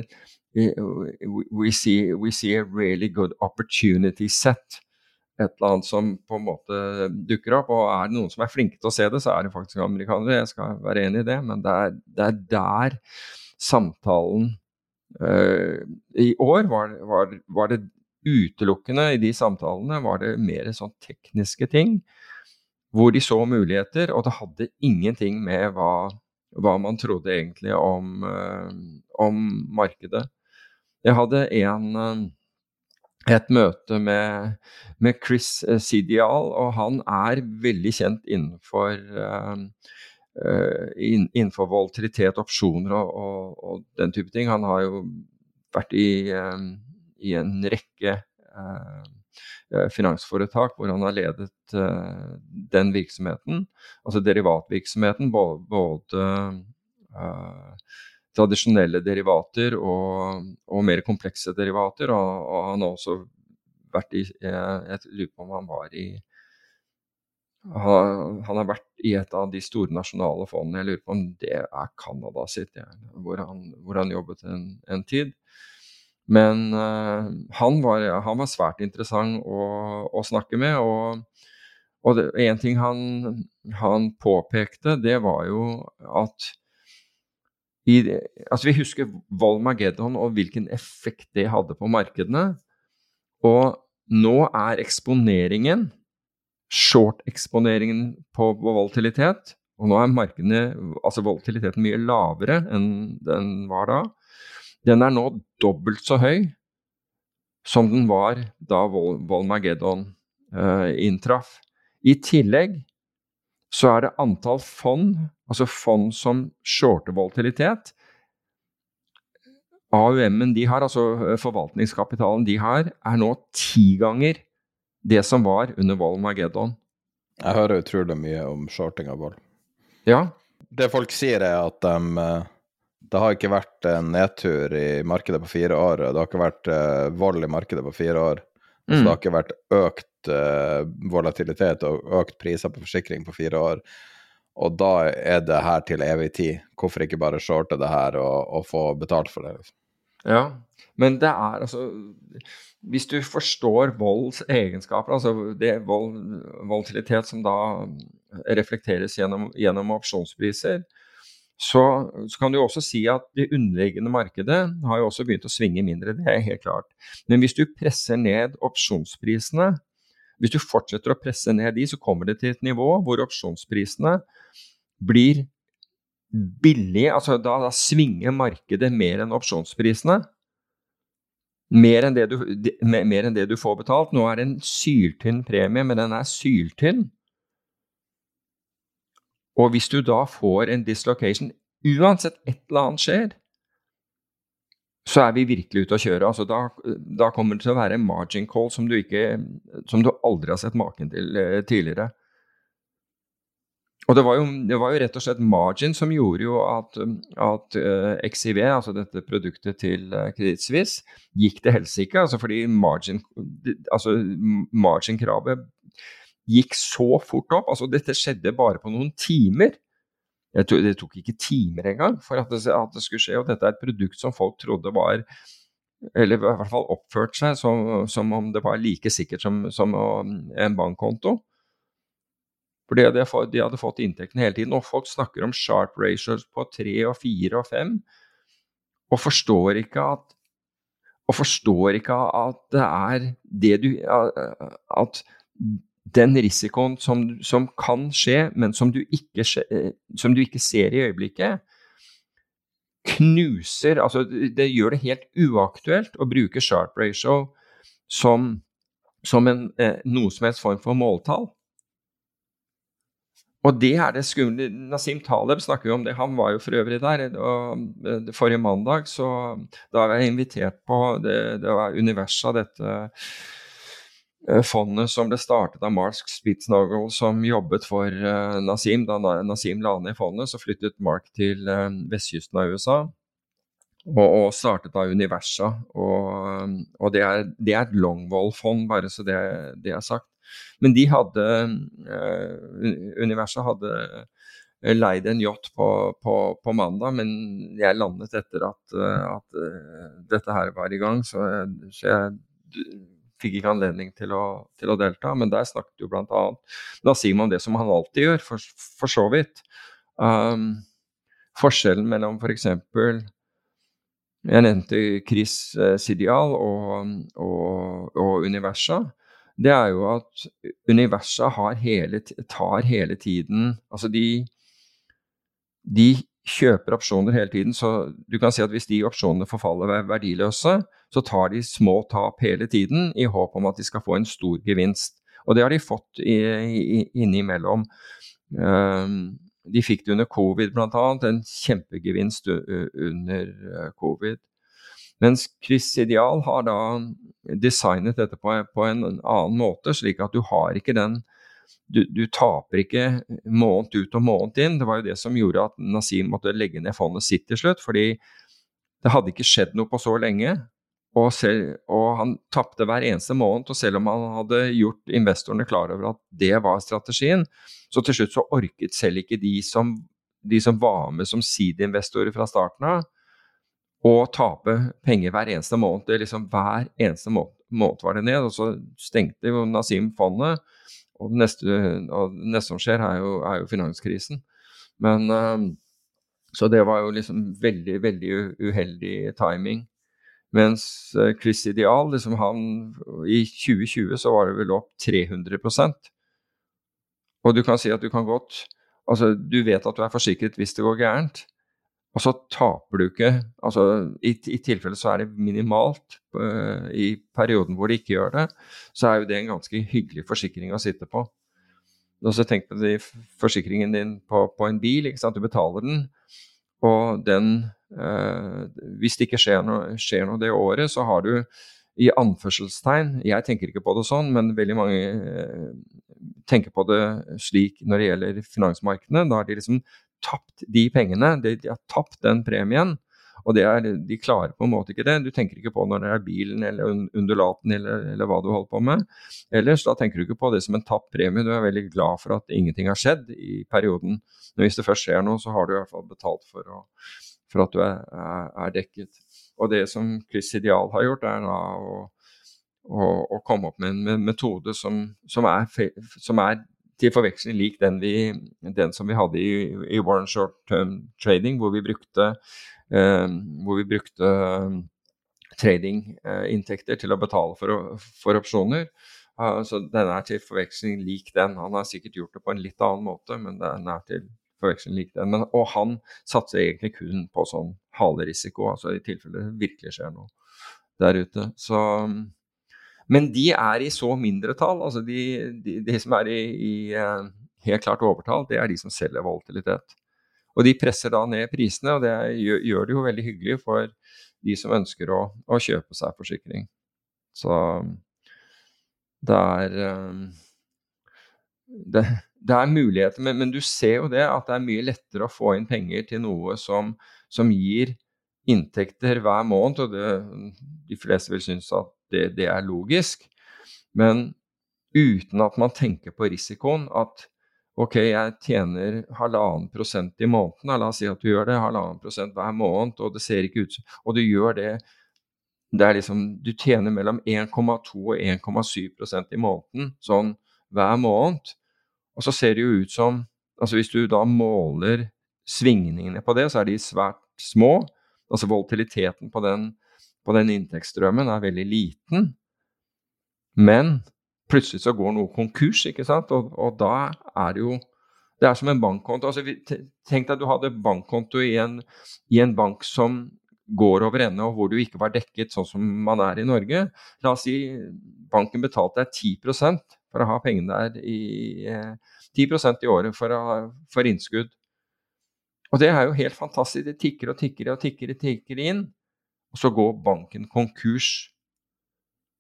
we see, we see a really good opportunity set. Et eller annet som på en måte dukker opp. Og er det noen som er flinke til å se det, så er det faktisk amerikanere. Jeg skal være enig i det, men det er, det er der samtalen uh, I år var, var, var, det utelukkende i de samtalene var det mer sånn tekniske ting. Hvor de så muligheter, og det hadde ingenting med hva hva man trodde egentlig om, eh, om markedet. Jeg hadde en, eh, et møte med, med Chris eh, Sidial, og han er veldig kjent innenfor, innenfor volatilitet, opsjoner og, og, og, den type ting. Han har jo vært i, i en rekke finansforetak hvor han har ledet eh, den virksomheten, altså derivatvirksomheten, både, både uh, tradisjonelle derivater og, og, mer komplekse derivater. Og, og, han har også vært i Jeg lurer på om han var i han, han, har vært i et av de store nasjonale fondene, jeg lurer på om det er Canada sitt, hvor, han, hvor, han, jobbet en, en tid. Men uh, han, var, han, var, svært interessant å, å snakke med. Og, og en ting han, han, påpekte, det var jo at i, altså Vi husker Volmageddon og hvilken effekt det hadde på markedene. Og nå er eksponeringen, short-eksponeringen på volatilitet Og nå er markedene, altså volatiliteten mye lavere enn den var da den er nå dobbelt så høy som den var da Volmageddon uh, inntraff. I tillegg så er det antall fond, altså fond som shorter volatilitet. AUM-en de har, altså eh, forvaltningskapitalen de har, er nå ti ganger det som var under Volmageddon. Jeg hører utrolig mye om shorting av vold. Ja. Det folk sier, er at de, eh, det har ikke vært en nedtur i markedet på fire år. Det har ikke vært uh, vold i markedet på fire år. Mm. Så det har ikke vært økt uh, volatilitet og økt priser på forsikring på fire år. Og da er det her til evig tid. Hvorfor ikke bare shorte det her og, og få betalt for det? Liksom? Ja, men det er altså Hvis du forstår volds egenskaper, altså det vold, volatilitet som da reflekteres gjennom, gjennom opsjonspriser, så, så, kan du også si at det underliggende markedet har jo også begynt å svinge mindre. Det er helt klart. Men hvis du presser ned opsjonsprisene, hvis du fortsetter å presse ned de, så kommer det til et nivå hvor opsjonsprisene blir billige. Altså da, da svinger markedet mer enn opsjonsprisene. Mer enn, du, mer enn, det du, får betalt. Nå er det en syltynn premie, men den er syltynn. Og hvis du da får en dislocation, uansett et eller annet skjer, så er vi virkelig ute å kjøre. Altså da, da, kommer det til å være en margin call som du, ikke, som du aldri har sett maken til eh, tidligere. Og det var, jo, det var, jo, rett og slett margin som gjorde jo at, at uh, eh, XIV, altså dette produktet til uh, Credit Suisse, gikk til helsike. Altså fordi margin, altså margin-kravet gikk så fort opp. Altså, dette skjedde bare på noen timer. Det tok ikke timer engang for at det, at det, skulle skje. Og dette er et produkt som folk trodde var Eller i hvert fall oppførte seg som, som om det var like sikkert som, som en bankkonto. For de hadde, de hadde fått inntektene hele tiden. Og folk snakker om sharp ratios på tre og fire og fem, og forstår ikke at og forstår ikke at det er det du At den risikoen som, som, kan skje, men som du, ikke, som du ikke ser i øyeblikket, knuser Altså, det gjør det helt uaktuelt å bruke sharp ratio som, som en, eh, noe som helst form for måltall. Og det er det skumle. Nasim Taleb snakker jo om det, han var jo for øvrig der. og eh, Forrige mandag så da var jeg invitert på det, det var universet dette Eh, fondet som ble startet av Mark Spitznagel, som jobbet for uh, Nasim. Da Nasim la ned fondet, så flyttet Mark til uh, vestkysten av USA og, og startet da Universa. Og, og det, er, det, er, et Longwall-fond, bare så det, det, er sagt. Men de hadde uh, Universa hadde leid en yacht på, på, på, mandag, men jeg landet etter at, at dette her var i gang, så, så jeg fikk ikke anledning til å, til å delta, men der snakket jo bl.a. Nasim om det som han alltid gjør, for, for så vidt. Um, forskjellen mellom f.eks. For jeg nevnte Chris eh, Sidial og, og, og, Universa. Det er jo at Universa hele, tar hele tiden Altså, de, de kjøper opsjoner hele tiden, så du kan si at hvis de opsjonene forfaller verdiløse, så tar de små tap hele tiden i håp om at de skal få en stor gevinst. Og det har de fått i, i, innimellom. Um, de fikk det under covid bl.a., en kjempegevinst under eh, covid. Mens Chris Ideal har da designet dette på, på en annen måte, slik at du har ikke den du, du, taper ikke måned ut og måned inn. Det var jo det som gjorde at Nasim måtte legge ned fondet sitt til slutt. Fordi det hadde ikke skjedd noe på så lenge. Og, selv, og han tapte hver eneste måned. Og selv om han hadde gjort investorene klar over at det var strategien, så til slutt så orket selv ikke de som, de som var med som seed-investorer fra starten av, å tape penger hver eneste måned. Det liksom Hver eneste måned, måned var det ned. Og så stengte jo Nasim fondet. Og det neste, og det neste som skjer, er jo, er jo finanskrisen. Men um, Så det var jo liksom veldig, veldig uheldig timing. Mens uh, Chris Ideal, liksom han I 2020 så var det vel opp 300% Og du kan si at du kan godt Altså, du vet at du er forsikret hvis det går gærent. Og så taper du ikke altså I, i tilfelle så er det minimalt. Uh, I perioden hvor det ikke gjør det, så er jo det en ganske hyggelig forsikring å sitte på. også tenk på forsikringen din på, på, en bil. Du betaler den, og den eh, Hvis det ikke skjer noe, skjer noe, det året, så har du i anførselstegn Jeg tenker ikke på det sånn, men veldig mange eh, tenker på det slik når det gjelder finansmarkedene. Da har de liksom tapt de pengene. De, de har tapt den premien. Og er, de klarer på en måte ikke det. Du tenker ikke på når det er bilen eller undulaten eller, eller, hva du holder på med. Ellers da tenker du ikke på det som en tapt premie. Du er veldig glad for at ingenting har skjedd i perioden. Men hvis det først skjer noe, så har du i hvert fall betalt for, å, for at du er, er, er, dekket. Og det som Chris Ideal har gjort, er da å, å, å komme opp med en metode som, som, er, som er til forveksling lik den, vi, den, som vi hadde i, i Warren Short Term Trading, hvor vi brukte Eh, brukte eh, tradinginntekter til å betale for, for opsjoner. Så den er til forveksling lik den. Han har sikkert gjort det på en litt annen måte, men den er til forveksling lik den. Men, og han satser egentlig kun på sånn halerisiko, altså i tilfelle det virkelig skjer noe der ute. Så, men de er i så mindretall. Altså de, de, de som er i, i, eh, helt klart overtall, det er de som selger volatilitet. Og de presser da ned prisene, og det gjør, det jo veldig hyggelig for de som ønsker å, å kjøpe seg forsikring. Så det er eh, det, det er muligheter, men, men, du ser jo det at det er mye lettere å få inn penger til noe som, som gir inntekter hver måned, og det, de fleste vil synes at det, det, er logisk. Men uten at man tenker på risikoen, at Ok, jeg tjener halvannen prosent i måneden. La oss si at du gjør det halvannen prosent hver måned, og det ser ikke ut Og du gjør det det er liksom, Du tjener mellom 1,2 og 1,7% i måneden sånn hver måned. Og så ser det jo ut som altså Hvis du da måler svingningene på det, så er de svært små. Altså volatiliteten på den, på den inntektsstrømmen er veldig liten. Men plutselig så går noe konkurs, ikke sant? Og, og, da er det jo Det er som en bankkonto. Altså, tenk deg at du hadde bankkonto i en, i en bank som går over ende, og hvor du ikke var dekket sånn som man er i Norge. La oss si banken betalte deg 10% for å ha pengene der i eh, 10% i året for, å, for, innskudd. Og det er jo helt fantastisk. Det tikker og tikker og tikker, og tikker inn. Og så går banken konkurs.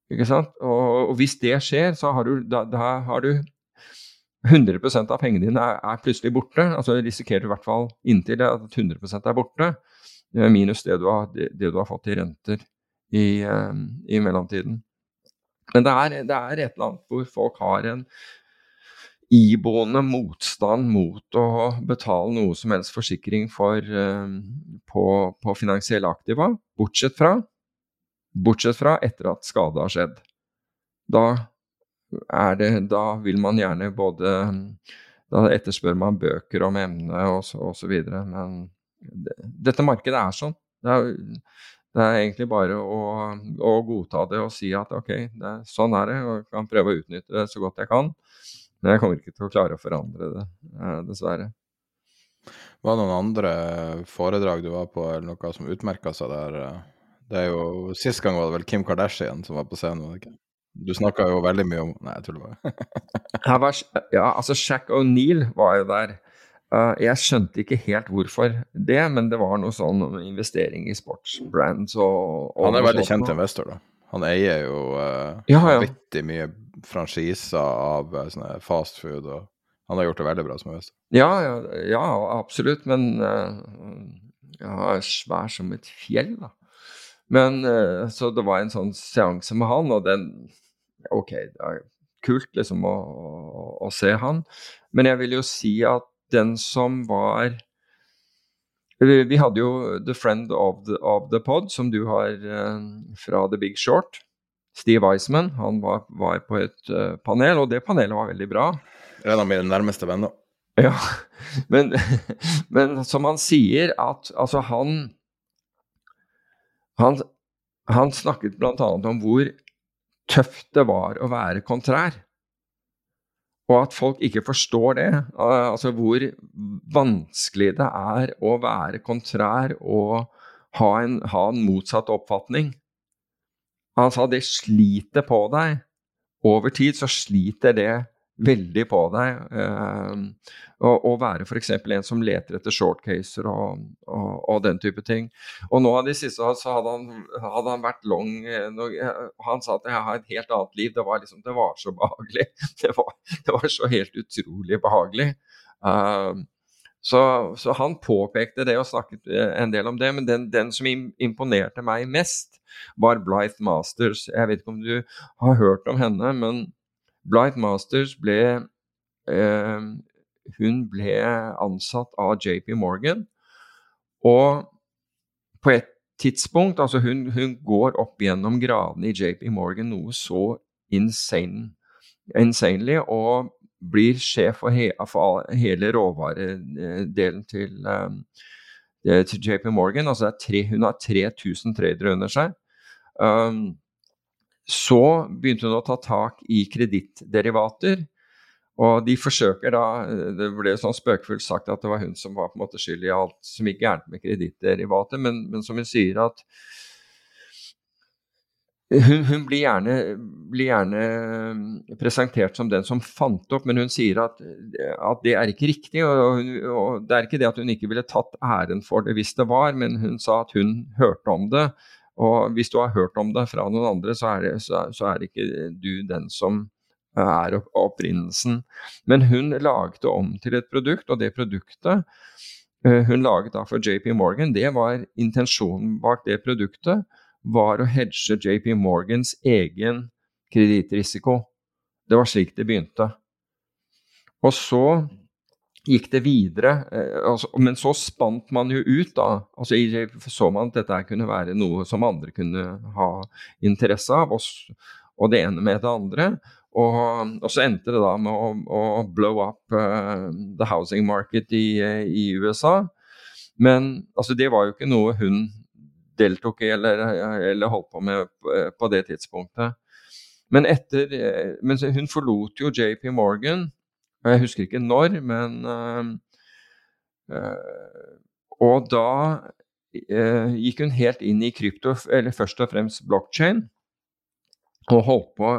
Ikke sant? Og, og hvis det skjer, så har du, da, da har du 100% av pengene dine er, er, plutselig borte. Altså risikerer du i hvert fall inntil at 100% er borte, minus det du har, det, det du har fått i renter i, um, i mellomtiden. Men det er, det er, et eller annet hvor folk har en iboende motstand mot å betale noe som helst forsikring for, um, på, på finansielle aktiva, bortsett fra Bortsett fra etter at skade har skjedd. Da, det, da vil man gjerne både Da etterspør man bøker om emnet osv. Men det, dette markedet er sånn. Det er, det er egentlig bare å, å, godta det og si at ok, det, sånn er det, og jeg kan prøve å utnytte det så godt jeg kan. Men jeg kommer ikke til å klare å forandre det, eh, dessverre. Var det noen andre foredrag du var på, eller noe som utmerka seg der? Eh? Det er jo, Sist gang var det vel Kim Kardashian som var på scenen. ikke? Du snakka jo veldig mye om Nei, jeg tuller bare. ja, altså Shack O'Neill var jo der. Uh, jeg skjønte ikke helt hvorfor det, men det var noe sånn investering i sportsbrands og, og Han er veldig kjent investor, da. Han eier jo uh, ja, ja. mye franchiser av uh, sånne fast food, og han har gjort det veldig bra som investor. Ja, ja, ja absolutt, men uh, ja, svær som et fjell, da. Men uh, Så det var en sånn seanse med han, og den OK, det er kult liksom å, å, å se han. Men jeg vil jo si at den som var vi hadde jo The Friend of the, of the Pod, som du har eh, fra The Big Short. Steve Eisman han var, var på et uh, panel, og det panelet var veldig bra. En av mine nærmeste venner. Ja, men, men som han sier, at altså han han, han snakket bl.a. om hvor tøft det var å være kontrær. Og at folk ikke forstår det. Altså hvor vanskelig det er å være kontrær og ha en, ha en motsatt oppfatning. Han sa det sliter på deg. Over tid så sliter det veldig på deg. Å uh, være f.eks. en som leter etter shortcaser og, og, og, den type ting. Og nå av de siste så hadde han, hadde han vært long Han sa at jeg har et helt annet liv. Det var, liksom, det var så behagelig. Det var, det var, så helt utrolig behagelig. Uh, så, så, han påpekte det og snakket en del om det, men den, den som imponerte meg mest, var Blythe Masters. Jeg vet ikke om du har hørt om henne, men Blythe Masters ble eh, Hun ble ansatt av JP Morgan. Og på et tidspunkt Altså, hun, hun går opp gjennom gradene i JP Morgan noe så insane, insanely, og blir sjef for, he, for hele råvaredelen til, um, til JP Morgan. Altså tre, hun har 3000 tradere under seg. Um, så begynte hun å ta tak i kredittderivater. Og de forsøker da Det ble sånn spøkefullt sagt at det var hun som var på en måte skyld i alt som gikk gærent med kredittderivater, men, men, som hun sier at hun, hun blir, gjerne, blir, gjerne, presentert som den som fant opp, men hun sier at, at det er ikke riktig. Og, og, Det er ikke det at hun ikke ville tatt æren for det hvis det var, men hun sa at hun hørte om det, og hvis du har hørt om det fra noen andre, så er, det, så, så er ikke du den som er opprinnelsen. Men hun laget det om til et produkt, og det produktet uh, hun laget da for JP Morgan, det var intensjonen bak det produktet var å hedge JP Morgans egen kredittrisiko. Det var slik det begynte. Og så gikk det videre. Eh, altså, men så spant man jo ut, da. Altså, så man at dette kunne være noe som andre kunne ha interesse av, og, det ene med det andre. Og, og, så endte det da med å, å blow up uh, the housing market i, i, USA. Men altså, det var jo ikke noe hun deltok i eller, eller holdt på med på, det tidspunktet. Men etter eh, Men hun forlot jo JP Morgan jeg husker ikke når, men uh, uh, Og da uh, gikk hun helt inn i krypto, eller først og fremst blokkjede, og holdt på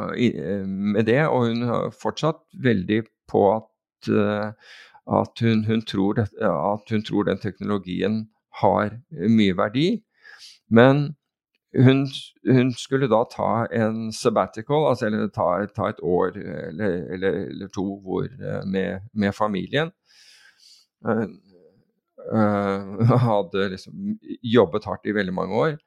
med det. Og hun har fortsatt veldig på at, at, hun, hun at hun tror den teknologien har mye verdi. Men hun, hun, skulle da ta en sabbatical, altså eller ta, ta et år eller, eller, eller to hvor, eh, med, med, familien. Uh, uh, hadde liksom jobbet hardt i veldig mange år.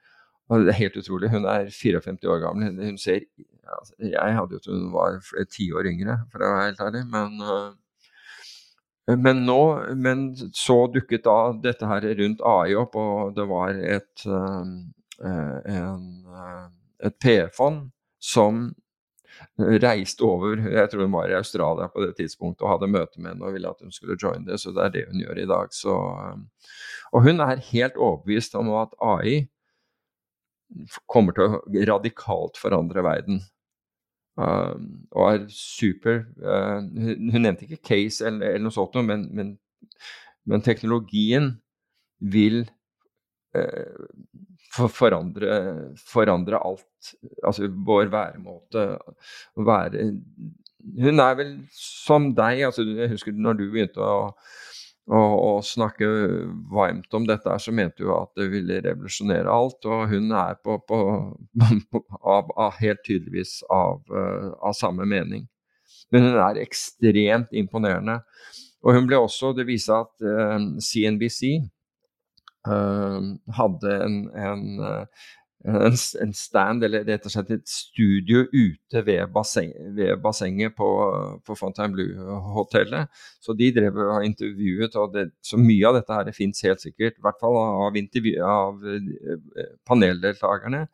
Og det er helt utrolig. Hun er 54 år gammel. Hun ser altså, Jeg hadde jo trodd hun var ti år yngre, for å være helt ærlig. Men, uh, men, nå, men så dukket da dette her rundt AI opp, og det var et Eh, en, eh, et PE-fond som reiste over Jeg tror hun var i Australia på det tidspunktet og hadde møte med henne og ville at hun skulle joine det, så det er det hun gjør i dag. Så, eh, og hun er helt overbevist om at AI kommer til å radikalt forandre verden. Uh, og er super uh, hun, nevnte ikke case eller, eller noe sånt, men, men, men teknologien vil uh, for, forandre, forandre, alt. Altså vår væremåte. Være Hun er vel som deg. Altså, jeg husker når du begynte å, å, og snakke varmt om dette, så mente hun at det ville revolusjonere alt. Og hun er på, på, av, av, helt tydeligvis av, av samme mening. Men hun er ekstremt imponerende. Og hun ble også Det viser at eh, CNBC Ehm, hadde en, en, eh, en, en, stand, eller rett og slett et studio ute ved, basseng, ved bassenget på, på Fontainebleau-hotellet. Så de drev og intervjuet, og det, så mye av dette her fins helt sikkert, i hvert fall av, av eh, paneldeltakerne,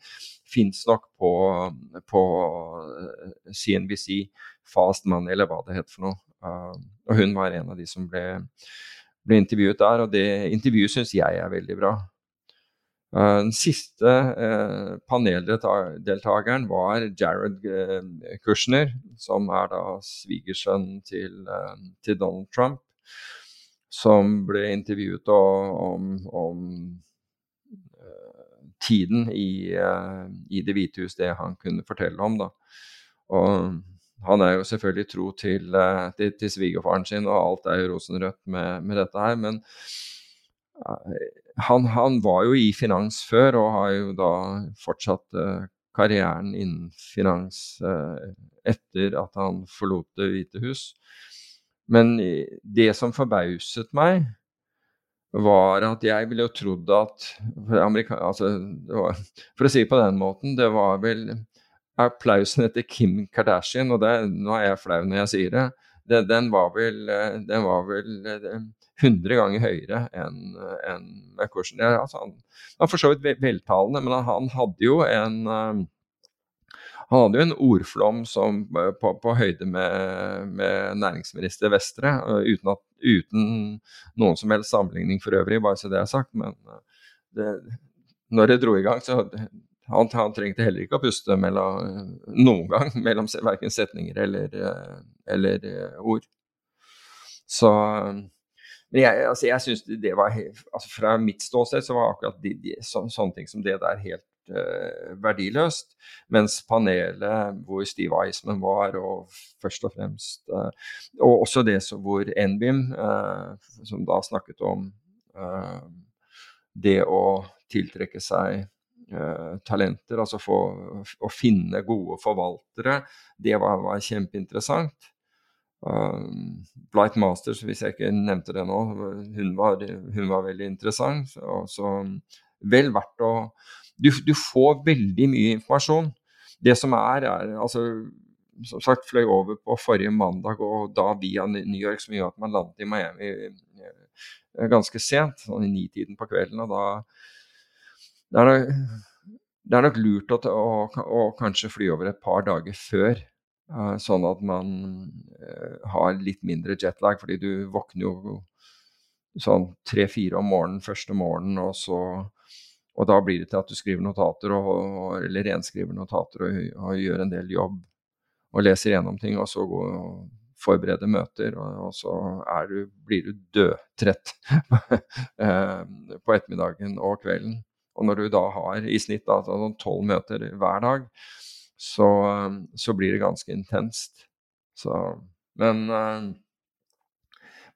fins nok på, på CNBC, Fast Money, eller hva det het for noe. Uh, og hun var en av de som ble ble intervjuet der, og det intervjuet syns jeg er veldig bra. Uh, den siste uh, paneldeltakeren var Jared uh, Kushner, som er da svigersønnen til, til, Donald Trump, som ble intervjuet om, om tiden i, i, Det hvite hus, det han kunne fortelle om. da. Og han er jo selvfølgelig tro til, til, til svigerfaren sin, og alt er jo rosenrødt med, med dette her. Men han, han, var jo i finans før, og har jo da fortsatt karrieren innen finans etter at han forlot Det hvite hus. Men det som forbauset meg, var at jeg ville jo trodd at altså, var, For å si det på den måten, det var vel applausen etter Kim Kardashian, og det, nå er jeg flau når jeg sier det, det den, var vel, den var vel 100 ganger høyere enn en McCushion. Altså, han var for så vidt veltalende, men han hadde jo en hadde jo en ordflom som, eh, på, på, høyde med, med, næringsminister Vestre, eh, uten, at, uten, noen som helst sammenligning for øvrig, bare så det er sagt. Men eh, det, når det dro i gang, så han, han trengte heller ikke å puste mellom, noen gang mellom verken setninger eller, eller ord. Så men jeg, altså jeg synes det var altså Fra mitt ståsted så var akkurat de, de, så, sånne ting som det der helt eh, verdiløst. Mens panelet hvor Steve Eisman var, og først og fremst eh, Og også det så, hvor NBIM, eh, som da snakket om eh, det å tiltrekke seg eh, talenter, altså få, å finne gode forvaltere, det var, var kjempeinteressant. Um, Blight Masters, hvis jeg ikke nevnte det nå, hun var, hun var veldig interessant. Og så vel verdt å du, du, får veldig mye informasjon. Det som er, er altså som sagt fløy over på forrige mandag, og da via New York, som gjør at man landet i Miami eh, ganske sent, sånn i nitiden på kvelden. og da det er, nok, det er nok lurt å, å, å, kanskje fly over et par dager før, uh, sånn at man uh, har litt mindre jetlag, fordi du våkner jo sånn tre-fire om morgenen første morgenen, og så og da blir det til at du skriver notater, og, eller renskriver notater og, og, gjør en del jobb. Og leser gjennom ting, og så går og forbereder møter. Og så du, blir du dødtrett eh, på ettermiddagen og kvelden. Og når du da har i snitt sånn tolv møter hver dag, så, så, blir det ganske intenst. Så, men, eh,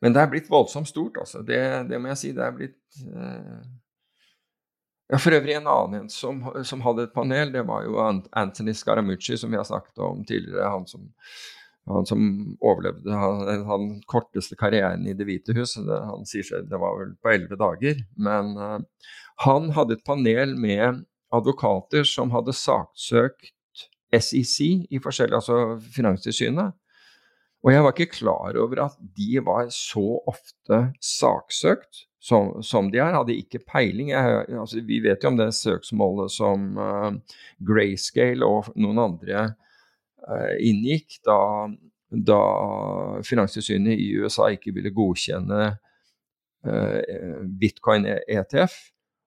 men det er blitt voldsomt stort, altså. Det, det må jeg si. Det er blitt eh, ja, For øvrig en annen som, som, hadde et panel, det var jo Anthony Scaramucci, som vi har snakket om tidligere. Han som, han som overlevde han, han korteste karrieren i Det hvite hus. Det, han sier seg det var vel på elleve dager. Men uh, han hadde et panel med advokater som hadde saksøkt SEC i forskjellige, altså Finanstilsynet. Og jeg var ikke klar over at de var så ofte saksøkt som, som, de er. Hadde ikke peiling. Jeg, altså, vi vet jo om det søksmålet som uh, Grayscale og noen andre inngikk da, da Finanstilsynet i USA ikke ville godkjenne uh, bitcoin ETF.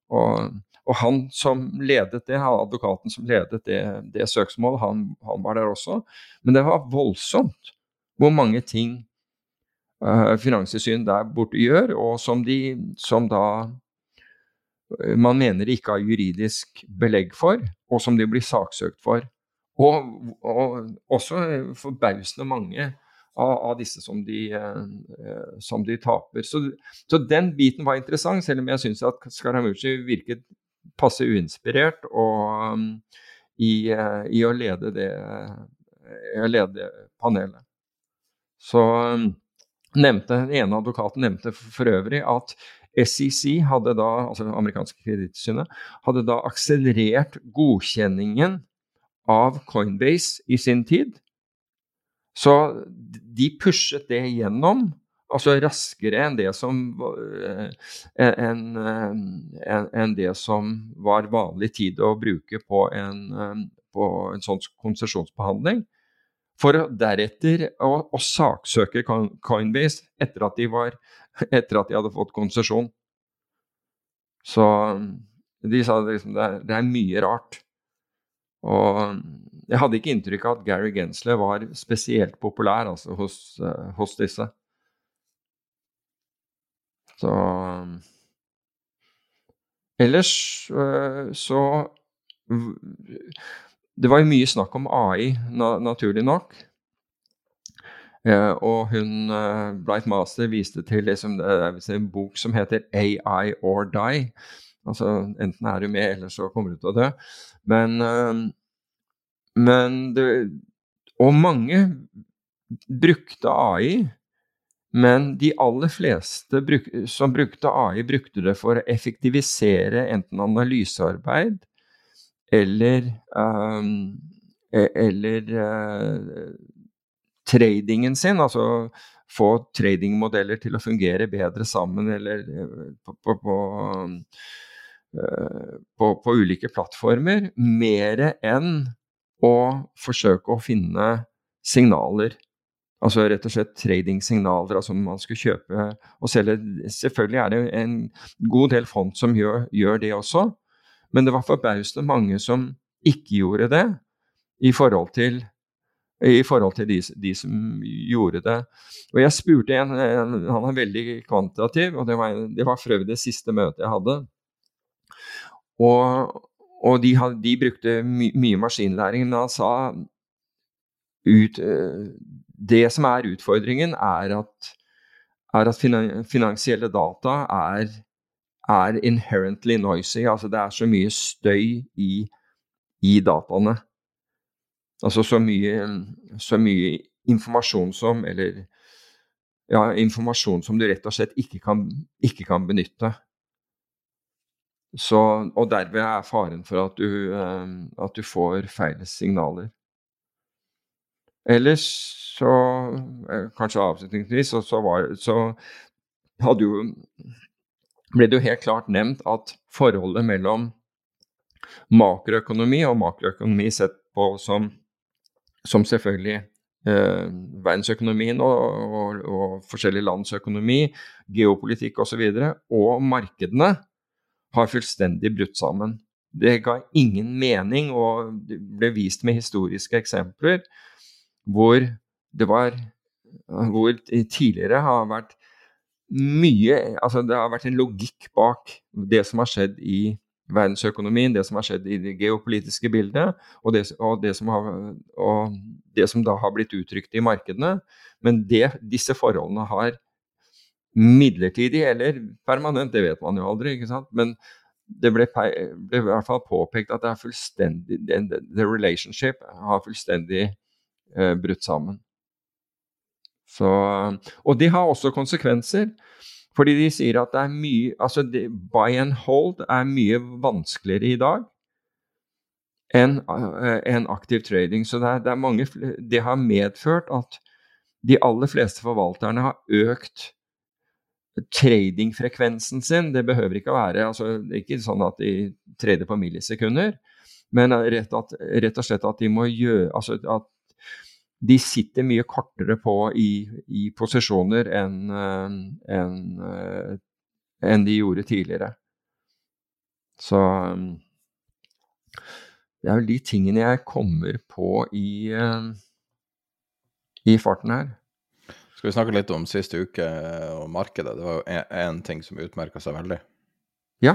Og, og, han som ledet det, advokaten som ledet det, det søksmålet, han, han var der også. Men det var voldsomt hvor mange ting uh, Finanstilsynet der borte gjør, og som, de, som da man mener de ikke har juridisk belegg for, og som de blir saksøkt for. Og, og også forbausende mange av, av, disse som de, uh, som de taper. Så, så, den biten var interessant, selv om jeg syns at Scaramucci virket passe uinspirert og, um, i, i, å lede det, å lede panelet. Så um, nevnte, Den ene advokaten nevnte for øvrig at SEC, hadde da, altså amerikanske kredittsynet, hadde da akselerert godkjenningen av Coinbase i sin tid. Så de pushet det gjennom, altså raskere enn det som, en, en, en det som var vanlig tid å bruke på en, eh, på en sånn konsesjonsbehandling for deretter å, å saksøke Coinbase etter at, de var, etter at de hadde fått konsesjon. Så de sa liksom det er, det er mye rart. Og jeg hadde ikke inntrykk av at Gary Gensler var spesielt populær altså, hos, uh, hos, disse. Så Ellers uh, så det var jo mye snakk om AI, naturlig nok. Eh, og hun, eh, Bright Master viste til liksom, en bok som heter AI or Die. Altså enten er du med, eller så kommer du til å dø. Men, men det, Og mange brukte AI. Men de aller fleste bruk, som brukte AI, brukte det for å effektivisere enten analysearbeid eller, um, eller uh, tradingen sin, altså få tradingmodeller til å fungere bedre sammen eller eh, på, på, på, eh, på, på ulike plattformer, mer enn å forsøke å finne signaler. Altså rett og slett trading-signaler, altså man skulle kjøpe og selge. Selvfølgelig er det en god del fond som gjør, gjør det også, men det var forbausende mange som ikke gjorde det i forhold til i forhold til de, de, som gjorde det. Og Jeg spurte en, han er veldig kvantitativ, og det var, det var for øvrig det siste møtet jeg hadde. Og, og de, de, brukte my, mye maskinlæring, men han sa ut, eh, det som er utfordringen, er at, er at finansielle data er, er inherently noisy. Altså det er så mye støy i, i dataene. Altså så mye, så mye informasjon som Eller ja, informasjon som du rett og slett ikke kan, ikke kan benytte. Så, og derved er faren for at du, eh, at du får feil signaler. Ellers så eh, Kanskje avslutningsvis så, så, var, så hadde jo ble det jo helt klart nevnt at forholdet mellom makroøkonomi og makroøkonomi sett på som som selvfølgelig eh, verdensøkonomien og, og, og, forskjellige lands økonomi, geopolitikk osv., og, så og markedene har fullstendig brutt sammen. Det ga ingen mening, og det ble vist med historiske eksempler hvor det var Hvor tidligere har vært mye Altså det har vært en logikk bak det som har skjedd i verdensøkonomien, det som har skjedd i det geopolitiske bildet, og det, og det, som, har, og det som, da har blitt uttrykt i markedene. Men det, disse forholdene har midlertidig eller permanent, det vet man jo aldri, ikke sant? men det ble, ble i hvert fall påpekt at det er fullstendig The relationship har fullstendig eh, brutt sammen. Så, og det har også konsekvenser. Fordi de sier at det er mye Altså, det, buy and hold er mye vanskeligere i dag enn uh, en aktiv trading. Så det, er, det, er mange, det har medført at de aller fleste forvalterne har økt tradingfrekvensen sin. Det behøver ikke å være altså, Det er ikke sånn at de trader på millisekunder, men rett, at, rett, og slett at de må gjøre altså at de sitter mye kortere på i, i posisjoner enn en, eh, en de gjorde tidligere. Så det er vel de tingene jeg kommer på i, eh, i farten her. Skal vi snakke litt om siste uke og markedet? Det var jo én ting som utmerka seg veldig. Ja,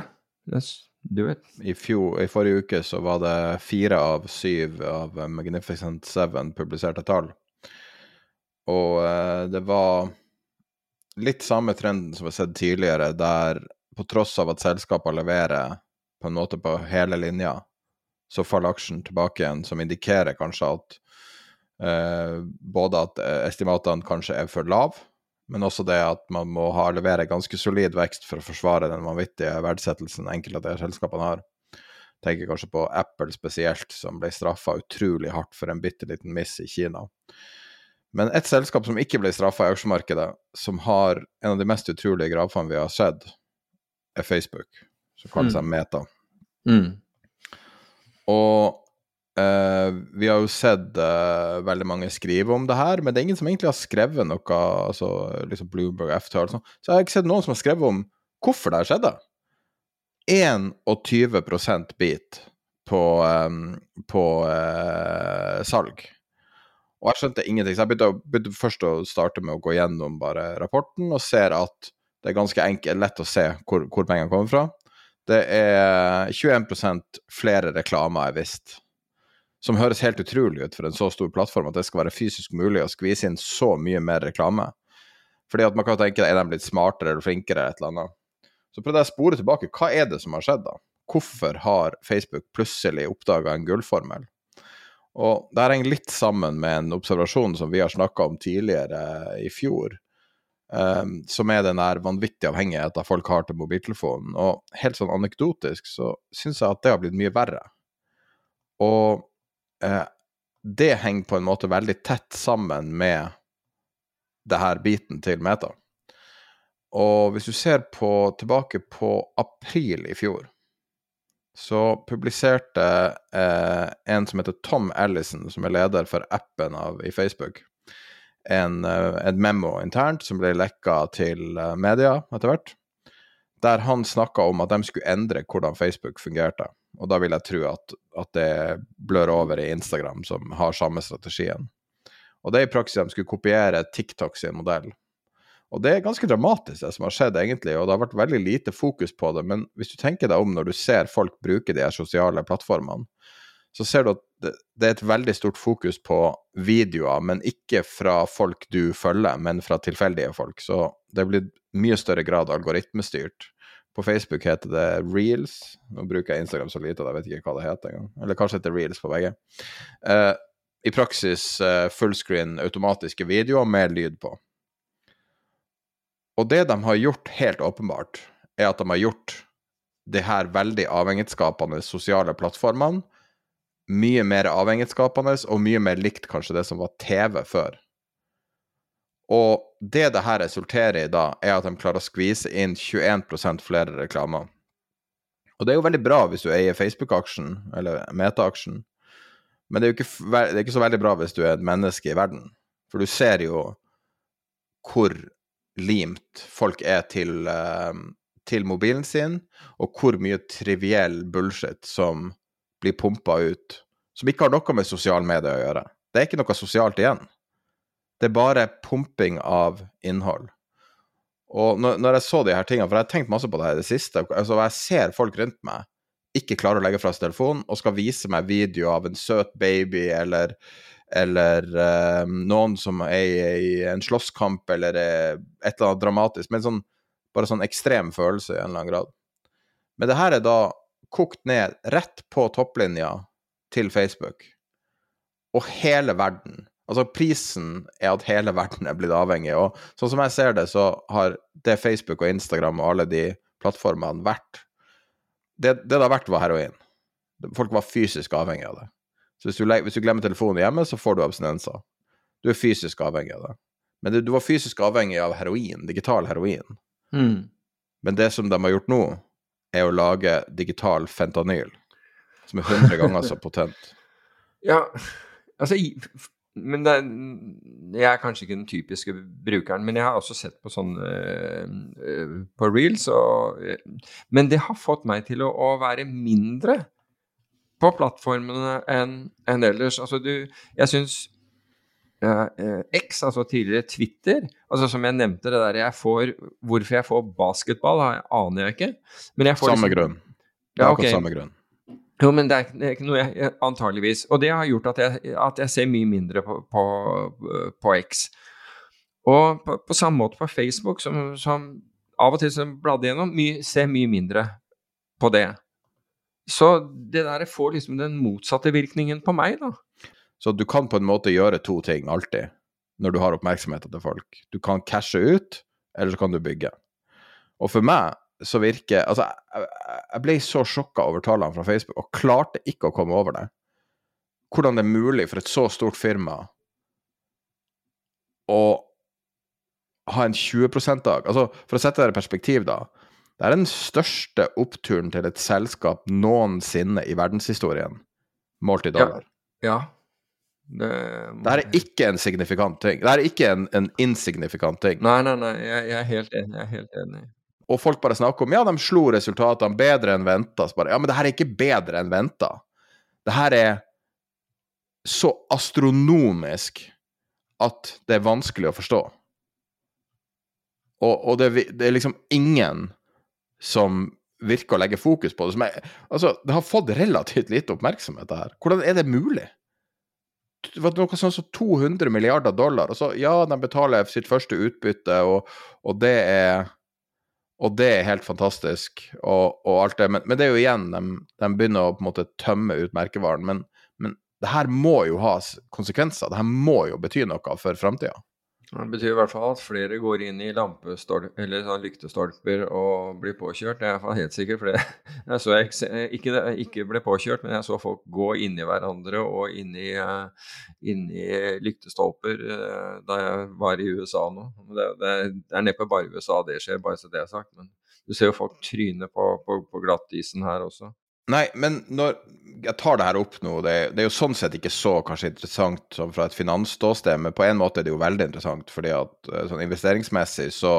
let's do it. I, fjor, I forrige uke så var det fire av syv av Magnificent Seven publiserte tall. Og eh, det var litt samme trenden som vi har sett tidligere, der på tross av at selskapene leverer på en måte på hele linja, så faller aksjen tilbake igjen, som indikerer kanskje at både at estimatene kanskje er for lave, men også det at man må ha, levere ganske solid vekst for å forsvare den vanvittige verdsettelsen enkelte av de selskapene har. Tenker kanskje på Apple spesielt, som ble straffa utrolig hardt for en bitte liten miss i Kina. Men et selskap som ikke ble straffa i aksjemarkedet, som har en av de mest utrolige gravene vi har sett, er Facebook, som kaller seg mm. Meta. Mm. Og Uh, vi har jo sett uh, veldig mange skrive om det her, men det er ingen som egentlig har skrevet noe, altså liksom Bloomberg FT og sånn. Så jeg har ikke sett noen som har skrevet om hvorfor det her skjedde. 21% bit på, um, på uh, salg. Og jeg skjønte ingenting, så jeg begynte, begynte, først å starte med å gå gjennom bare rapporten, og ser at det er ganske enkelt, lett å se hvor, hvor pengene kommer fra. Det er 21 flere reklamer jeg visst som høres helt utrolig ut for en så stor plattform, at det skal være fysisk mulig å skvise inn så mye mer reklame. Fordi at man kan tenke er de blitt smartere eller flinkere eller et eller annet. Så prøvde jeg å spore tilbake. Hva er det som har skjedd, da? Hvorfor har Facebook plutselig oppdaga en gullformel? Og det henger litt sammen med en observasjon som vi har snakka om tidligere i fjor, um, som er den der vanvittige avhengigheten folk har til mobiltelefonen. Og helt sånn anekdotisk så syns jeg at det har blitt mye verre. Og uh, det henger på en måte veldig tett sammen med det her biten til Meta. Og hvis du ser på, tilbake på april i fjor, så publiserte eh, en som heter Tom Ellison, som er leder for appen av, i Facebook, en, eh, en memo internt som ble lekka til eh, media etter hvert, der han snakka om at de skulle endre hvordan Facebook fungerte. Og da vil jeg tro at, at det blør over i Instagram, som har samme strategien. Og det er i praksis de skulle kopiere TikTok sin modell. Og det er ganske dramatisk, det som har skjedd, egentlig, og det har vært veldig lite fokus på det. Men hvis du tenker deg om når du ser folk bruke de her sosiale plattformene, så ser du at det, er et veldig stort fokus på videoer, men ikke fra folk du følger, men fra tilfeldige folk. Så det blitt mye større grad algoritmestyrt. På Facebook heter det reels. Nå bruker jeg Instagram så lite at jeg vet ikke hva det heter engang. Eller kanskje heter reels på begge. Uh, I praksis uh, fullscreen automatiske videoer med lyd på. Og det de har gjort helt åpenbart, er at de har gjort de her veldig avhengighetsskapende sosiale plattformene mye mer avhengighetsskapende og mye mer likt kanskje det som var TV før. Og det det her resulterer i da, er at de klarer å skvise inn 21% flere reklamer. Og det er jo veldig bra hvis du eier Facebook-aksjen, eller Meta-aksjen, men det er jo ikke, det er ikke så veldig bra hvis du er et menneske i verden. For du ser jo hvor limt folk er til, uh, til mobilen sin, og hvor mye triviell bullshit som blir pumpa ut, som ikke har noe med sosiale medier å gjøre. Det er ikke noe sosialt igjen. Det er bare pumping av innhold. Og når, når jeg så de her tingene, for jeg har tenkt masse på det her i det siste, altså jeg ser folk rundt meg ikke klarer å legge fra seg telefonen og skal vise meg video av en søt baby eller eller uh, noen som er i en slåsskamp eller et eller annet dramatisk, men sånn, bare sånn ekstrem følelse i en eller annen grad. Men det her er da kokt ned rett på topplinja til Facebook, og hele verden. Altså, prisen er at hele verden er blitt avhengig, og sånn som jeg ser det, så har det Facebook og Instagram og alle de plattformene vært Det det, det har vært, var heroin. Folk var fysisk avhengig av det. Så hvis du, hvis du, glemmer telefonen hjemme, så får du abstinenser. Du er fysisk avhengig av det. Men du var fysisk avhengig av heroin, digital heroin. Mm. Men det som de har gjort nå, er å lage digital fentanyl, som er 100 ganger så potent. Ja, altså men det, Jeg er kanskje ikke den typiske brukeren, men jeg har også sett på sånn uh, på reels. Og, uh, men det har fått meg til å, å være mindre på plattformene enn en ellers. Altså du, jeg syns uh, X, altså tidligere Twitter, altså som jeg nevnte det der jeg får Hvorfor jeg får basketball, aner jeg ikke. samme liksom, grunn. Det er ja, okay. samme grunn. Jo, men det er, ikke noe jeg Antageligvis. Og det har gjort at jeg, at jeg ser mye mindre på, på, på X. Og på, på, samme måte på Facebook, som, som av og til som bladde gjennom, my, ser mye mindre på det. Så det der får liksom den motsatte virkningen på meg, da. Så du kan på en måte gjøre to ting alltid, når du har oppmerksomheten til folk. Du kan cashe ut, eller så kan du bygge. Og for meg så virker Altså, jeg, jeg ble så sjokka over tallene fra Facebook, og klarte ikke å komme over det. Hvordan det er mulig for et så stort firma å ha en 20 %-dag. Altså, for å sette det i perspektiv, da. Det er den største oppturen til et selskap noensinne i verdenshistorien, målt i dollar. Ja. ja. Det, det er ikke en signifikant ting. Det er ikke en, en insignifikant ting. Nei, nei, nei, jeg, jeg, er helt enig. Jeg er helt enig. Og folk bare snakker om ja, de slo resultatene bedre enn venta. Ja, men det her er ikke bedre enn venta. Det her er så astronomisk at det er vanskelig å forstå. Og, og det, det, er liksom ingen som virker å legge fokus på det. Som er, altså, det har fått relativt lite oppmerksomhet, det her. Hvordan er det mulig? Det var noe sånn som 200 milliarder dollar. Og så, ja, de betaler sitt første utbytte, og, og det er og det er helt fantastisk, og, og alt det. Men, men, det er jo igjen, de, de, begynner å på en måte tømme ut merkevaren. Men, men det her må jo ha konsekvenser. Det her må jo bety noe for framtida. Det betyr i hvert fall at flere går inn i sånn lyktestolper og blir påkjørt. Det er jeg helt sikker, For jeg så jeg ikke, ikke, ble påkjørt, men jeg så folk gå inn i hverandre og inn i, eh, lyktestolper eh, da jeg var i USA nå. Det, det, det er neppe bare i USA det skjer, bare så det er sagt. Men du ser jo folk tryne på, på, på glattisen her også. Nei, men når jeg tar det her opp nå, det, det, er jo sånn sett ikke så kanskje interessant som fra et finansståsted, men på en måte er det jo veldig interessant, fordi at eh, sånn investeringsmessig så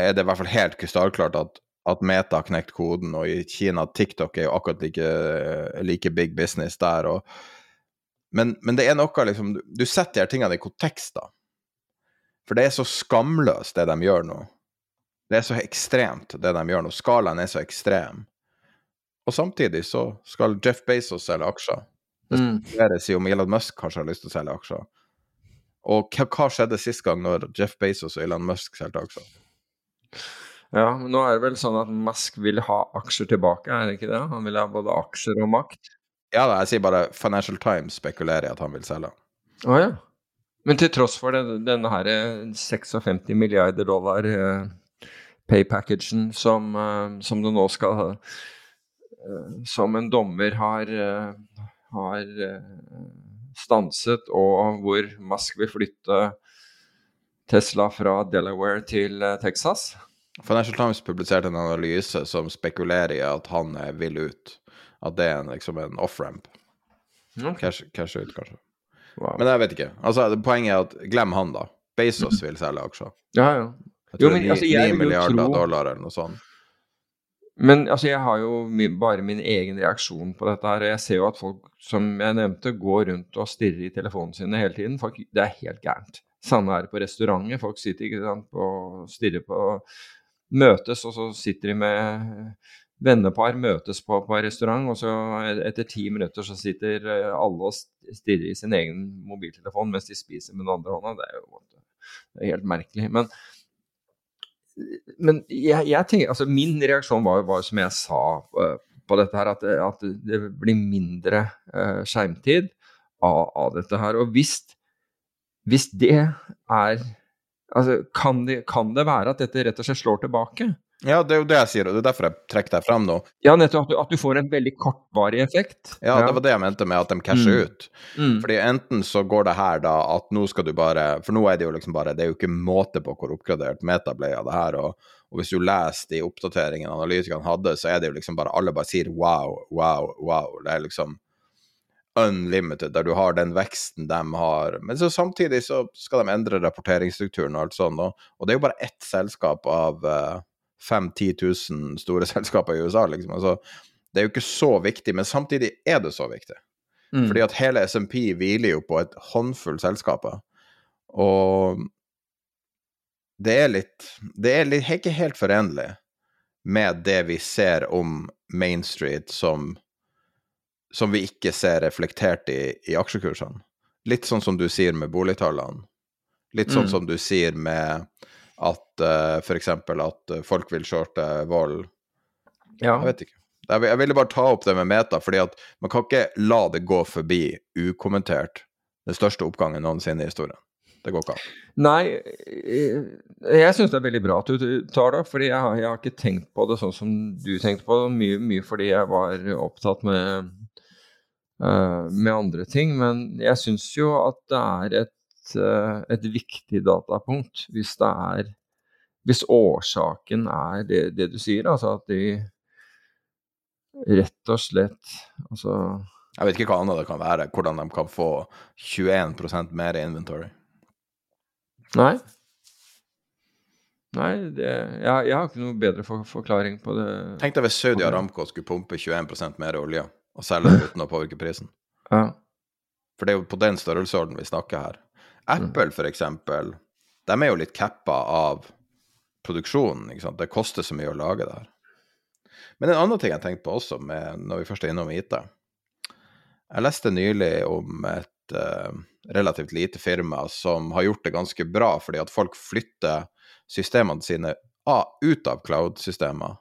er det i hvert fall helt krystallklart at, at Meta har knekt koden, og i Kina TikTok er jo akkurat like, like big business der. Og, men, men, det er noe liksom Du setter de her tingene i kontekst, da. For det er så skamløst, det de gjør nå. Det er så ekstremt, det de gjør nå. Skalaen er så ekstrem. Og samtidig så skal Jeff Bezos selge aksjer. Det spekuleres mm. i om Elon Musk kanskje har lyst til å selge aksjer. Og hva, hva skjedde sist gang når Jeff Bezos og Elon Musk solgte aksjer? Ja, men nå er det vel sånn at Musk vil ha aksjer tilbake, er det ikke det? Han vil ha både aksjer og makt? Ja da, jeg sier bare Financial Times spekulerer i at han vil selge. Å oh, ja. Men til tross for det, denne her 56 eh, milliarder dollar eh, pay-packagen som, eh, som du nå skal ha Eh, som en dommer har, eh, har eh, stanset, og hvor Musk vil flytte Tesla fra Delaware til Texas. Financial Times publiserte en analyse som spekulerer i at han vil ut. At det er en, liksom en off-ramp. Okay. Cash, cash, ut, kanskje. Wow. Men jeg vet ikke. Altså, Poenget er at glem han, da. Bezos vil selge aksjer. Ja, ja. Jeg tror jo, men, 9, altså, 9 milliarder tro... dollar eller noe sånt. Men altså, jeg har jo bare min egen reaksjon på dette her. Jeg ser jo at folk, som jeg nevnte, går rundt og stirrer i telefonene sine hele tiden. Folk, det er helt gærent. Samme er det på restauranter. Folk sitter ikke sant, og stirrer på Møtes, og så sitter de med vennepar, møtes på, på restaurant, og så etter ti minutter så sitter alle og stirrer i sin egen mobiltelefon mens de spiser med den andre hånda. Det er jo det er helt merkelig. Men men jeg, jeg, tenker, altså min reaksjon var, jo som jeg sa uh, på dette her, at, at, det blir mindre uh, skjermtid av, av, dette her. Og hvis, hvis det er altså, kan, det, kan det være at dette rett og slett slår tilbake? Ja, det er jo det jeg sier, og det er derfor jeg trekker deg frem nå. Ja, nettopp. At du, at du får en veldig kortvarig effekt. Ja, ja, det var det jeg mente med at de casher mm. ut. Mm. Fordi enten så går det her da at nå skal du bare For nå er det jo liksom bare Det er jo ikke måte på hvor oppgradert meta ble av det her. og, og hvis du leser de oppdateringene analytikerne hadde, så er det jo liksom bare Alle bare sier wow, wow, wow. Det er liksom unlimited, der du har den veksten de har. Men så samtidig så skal de endre rapporteringsstrukturen og alt sånt, og, og det er jo bare ett selskap av uh, 5000-10 000 store selskaper i USA, liksom. Altså, det er jo ikke så viktig, men samtidig er det så viktig. Mm. Fordi at hele SMP hviler jo på et håndfull selskaper. Og det er litt Det er litt, ikke helt forenlig med det vi ser om Main Street som som vi ikke ser reflektert i, i aksjekursene. Litt sånn som du sier med boligtallene. Litt sånn mm. som du sier med at uh, eh, f.eks. at eh, folk vil shorte vold. Ja. Jeg vet ikke. Jeg, jeg ville bare ta opp det med Meta, fordi at man kan ikke la det gå forbi ukommentert den største oppgangen noensinne i historien. Det går ikke an. Nei, eh, jeg syns det er veldig bra at du tar det. fordi jeg, jeg, har ikke tenkt på det sånn som du tenkte på det. Mye, mye fordi jeg var opptatt med, uh, med andre ting. Men jeg syns jo at det er et et viktig datapunkt hvis det er Hvis årsaken er det, det du sier, altså at de rett og slett altså Jeg vet ikke hva annet det kan være, hvordan de kan få 21% mer inventory. Nei. Nei, det, jeg, jeg, har ikke noe bedre for, forklaring på det. Tenk deg hvis Saudi Aramco skulle pumpe 21% mer olje og selge det uten å påvirke prisen. Ja. For det er jo på den størrelsesorden vi snakker her. Apple, for eksempel, de er jo litt cappa av produksjonen. ikke sant? Det koster så mye å lage det her. Men en annen ting jeg tenkte på også, med, når vi først er innom IT Jeg leste nylig om et uh, relativt lite firma som har gjort det ganske bra fordi at folk flytter systemene sine ut av cloud-systemer.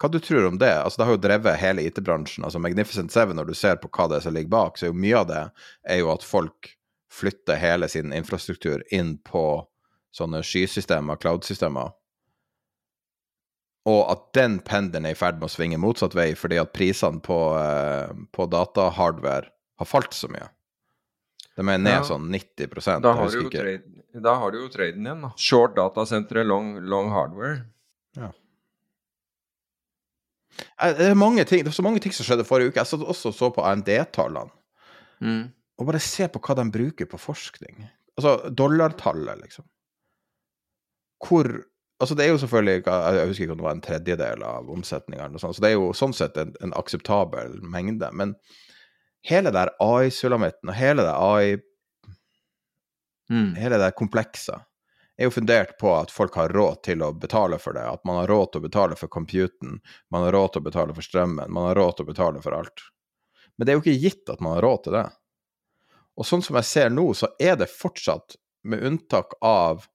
Hva du tror om det? Altså, det har jo drevet hele IT-bransjen. altså Magnificent Seven, når du ser på hva det er som ligger bak, så er jo mye av det er jo at folk flytter hele sin infrastruktur inn på sånne skysystemer, cloud-systemer. Og at den pendelen er i ferd med å svinge motsatt vei fordi at prisene på, eh, på datahardware har falt så mye. De er ned ja. sånn 90 da har, trade, da har, du jo traden igjen, da. Short datasentre, long, long hardware. Ja. Det er, mange ting, det er så mange ting som skjedde forrige uke. Jeg satt også så på AMD-tallene. Mm. Og bare se på hva de bruker på forskning. Altså dollartallet, liksom. Hvor Altså, det er jo selvfølgelig Jeg husker ikke om det var en tredjedel av omsetninga, så det er jo sånn sett en, en akseptabel mengde. Men hele der AI-sulamitten og hele det AI mm. Hele det komplekset er jo fundert på at folk har råd til å betale for det. At man har råd til å betale for computen, man har råd til å betale for strømmen, man har råd til å betale for alt. Men det er jo ikke gitt at man har råd til det. Og sånn som jeg ser nå, så er det fortsatt, med unntak av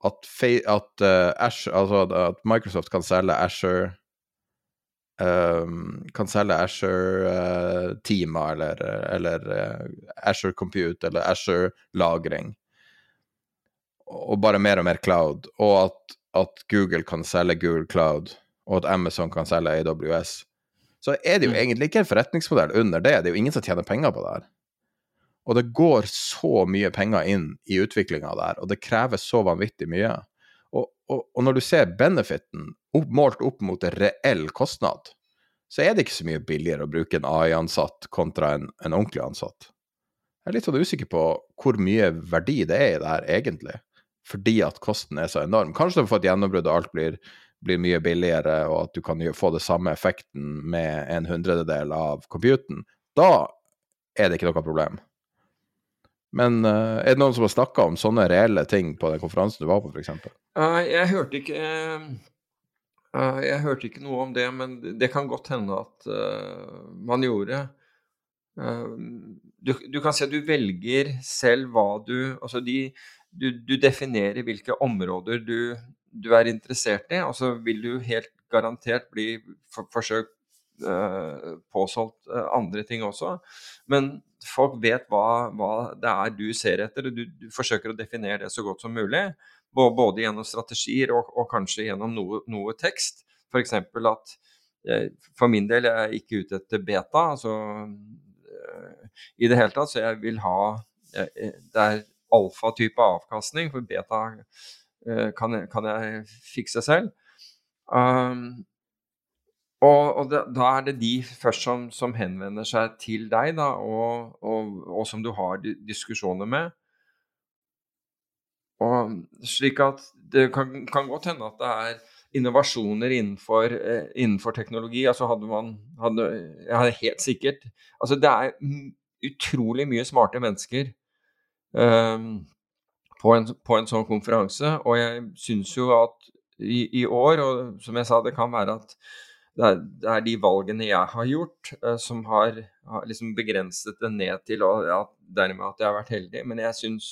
at, at, uh, Azure, altså at Microsoft kan selge Asher um, kan selge Asher-teamer uh, eller, eller uh, Asher Compute eller Asher lagring. Og bare mer og mer cloud. Og at, at, Google kan selge Google Cloud, og at Amazon kan selge AWS. Så er det jo mm. egentlig ikke en forretningsmodell under det. Det er jo ingen som tjener penger på det her. Og det går så mye penger inn i utviklinga der, og det krever så vanvittig mye. Og, og, og når du ser benefiten opp, målt opp mot reell kostnad, så er det ikke så mye billigere å bruke en AI-ansatt kontra en, en, ordentlig ansatt. Jeg er litt sånn usikker på hvor mye verdi det er i det her, egentlig. Fordi at kosten er så enorm. Kanskje du får et gjennombrudd og alt blir, blir, mye billigere, og at du kan få det samme effekten med en hundrededel av computen. Da er det ikke noe problem. Men uh, er det noen som har snakka om sånne reelle ting på den konferansen du var på, f.eks.? Uh, jeg hørte ikke uh, Jeg hørte ikke noe om det, men det kan godt hende at uh, man gjorde. Du, du, kan si at du velger selv hva du Altså de, du, du, definerer hvilke områder du, du, er interessert i, og så vil du helt garantert bli for, forsøkt påsolgt andre ting også. Men folk vet hva, hva, det er du ser etter. Du, du, forsøker å definere det så godt som mulig. Både gjennom strategier og, og kanskje gjennom noe, noe tekst. F.eks. at for min del jeg er ikke ute etter beta. altså uh, I det hele tatt. Så jeg vil ha jeg, Det er alfa-type avkastning, for beta uh, kan, kan, jeg fikse selv. Um, og, og da, da, er det de først som, som, henvender seg til deg, da, og, og, og som du har diskusjoner med. Og slik at det kan, kan, godt hende at det er innovasjoner innenfor, eh, innenfor teknologi. Altså hadde man hadde, ja, helt sikkert Altså det er utrolig mye smarte mennesker um, på, en, på, en, sånn konferanse. Og jeg syns jo at i, i, år, og som jeg sa, det kan være at det er, det er, de valgene jeg har gjort, uh, som har, har, liksom begrenset det ned til og ja, dermed at jeg har vært heldig. Men jeg syns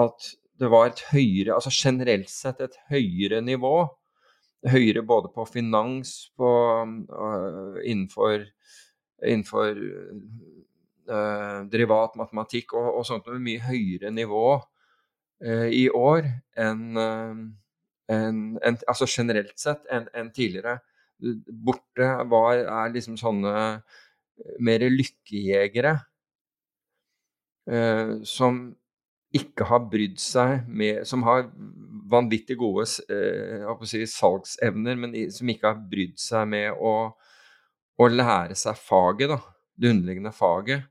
at det var et høyere, altså generelt sett et høyere nivå. Høyere både på finans, på, uh, innenfor, innenfor uh, derivat, matematikk og, og sånt med mye høyere nivå i år enn en, en, altså generelt sett enn en tidligere borte var, er liksom sånne eh, mer lykkejegere eh, som ikke har brydd seg med Som har vanvittig gode eh, si, salgsevner, men som ikke har brydd seg med å, å lære seg faget, da. Det underliggende faget.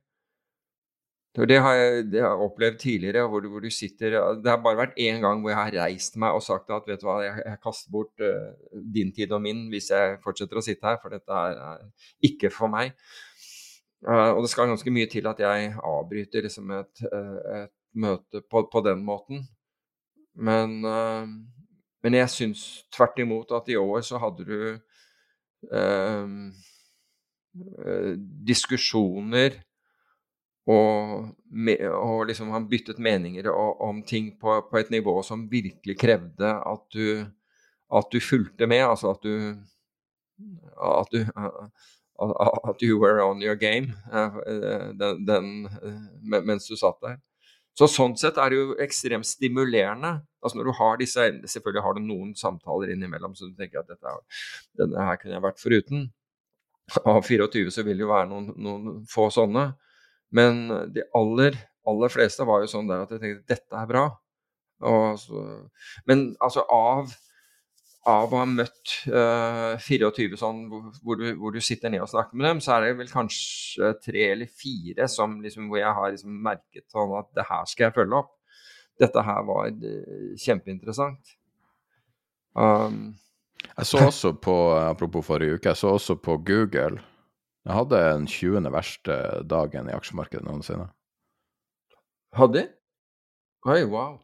Det har, jeg, det har jeg opplevd tidligere, hvor du, hvor du, sitter Det har bare vært én gang hvor jeg har reist meg og sagt at vet du hva, jeg, jeg kaster bort uh, din tid og min hvis jeg fortsetter å sitte her, for dette er, er ikke for meg. Uh, og det skal ganske mye til at jeg avbryter liksom et, uh, et møte på, på, den måten. Men, men jeg syns tvert imot at i år så hadde du diskusjoner og, og, liksom han byttet meninger om ting på, på, et nivå som virkelig krevde at du, at du fulgte med. Altså at du at du, at you were on your game den, den, mens du satt der. Så Sånn sett er det jo ekstremt stimulerende. Altså når du har disse, Selvfølgelig har du noen samtaler innimellom så du tenker at dette, denne her kunne jeg vært foruten. Av 24 så vil det jo være noen, noen få sånne. Men de aller, aller fleste var jo sånn der at jeg tenkte dette er bra. Så, men altså av av å ha møtt uh, eh, 24 sånn, hvor, du, hvor, du, sitter ned og snakker med dem, så er det vel kanskje tre eller fire som, liksom, hvor jeg har liksom, merket sånn at det her skal jeg følge opp. Dette her var uh, kjempeinteressant. Um, jeg så også på, apropos forrige uke, jeg så også på Google. Jeg hadde den 20. verste dagen i aksjemarkedet noensinne. Hadde de? Oi, wow.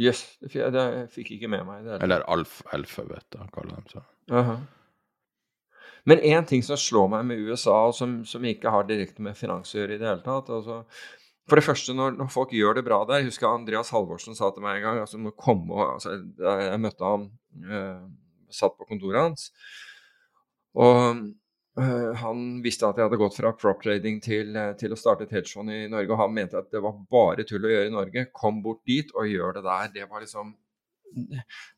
Jøss, yes, det fikk ikke med meg. Det Eller alf, alfabet, kaller de det. Uh -huh. Men én ting som slår meg med USA, og som, som ikke har direkte med finans å gjøre i det hele tatt altså, For det første, når, når, folk gjør det bra der Jeg husker Andreas Halvorsen sa til meg en gang altså, må komme altså, Jeg møtte ham, øh, satt på kontoret hans. Og han visste at jeg hadde gått fra crop trading til, uh, til, å starte et hedgefond i Norge, og han mente at det var bare tull å gjøre i Norge. Kom bort dit og gjør det der. Det var liksom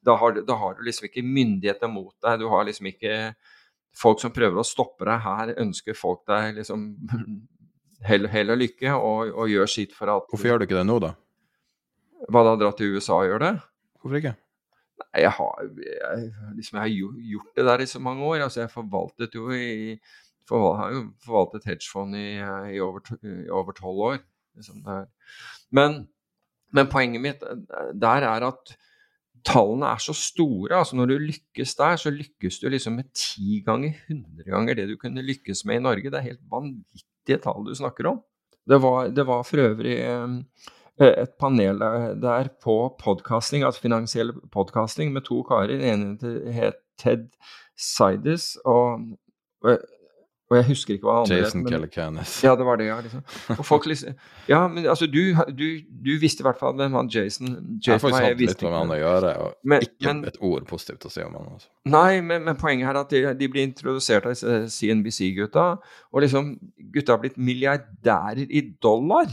Da har, da har du liksom ikke myndigheter mot deg. Du har liksom ikke folk som prøver å stoppe deg. Her ønsker folk deg liksom hell, hell og lykke og, og, gjør sitt for at Hvorfor gjør du ikke det nå, da? Hva da, dra til USA og gjøre det? Hvorfor ikke? Jeg har, jeg, liksom, jeg har gjort det der i så mange år. Altså, jeg forvaltet jo i forval, har jo forvaltet hedgefond i, i over tolv år. Liksom men, men, poenget mitt eh, der er at tallene er så store. altså Når du lykkes der, så lykkes du liksom med ti ganger, hundre ganger det du kunne lykkes med i Norge. Det er helt vanvittige tall du snakker om. Det var, det var for øvrig Eh, et panel der på podcasting, altså finansiell podcasting, med to karer. Den ene het Ted Sides, og, og jeg husker ikke hva han Jason Calicanis. Ja, det var det, ja. Liksom. Og folk liksom Ja, men altså, du, du, du visste i hvert fall hvem han Jason, Jason Jeg har faktisk hatt litt med han å gjøre, og men, ikke men, et ord positivt å si om han. Altså. Nei, men, men, poenget er at de, de blir introdusert av CNBC-gutta, og liksom Gutta har blitt milliardærer i dollar.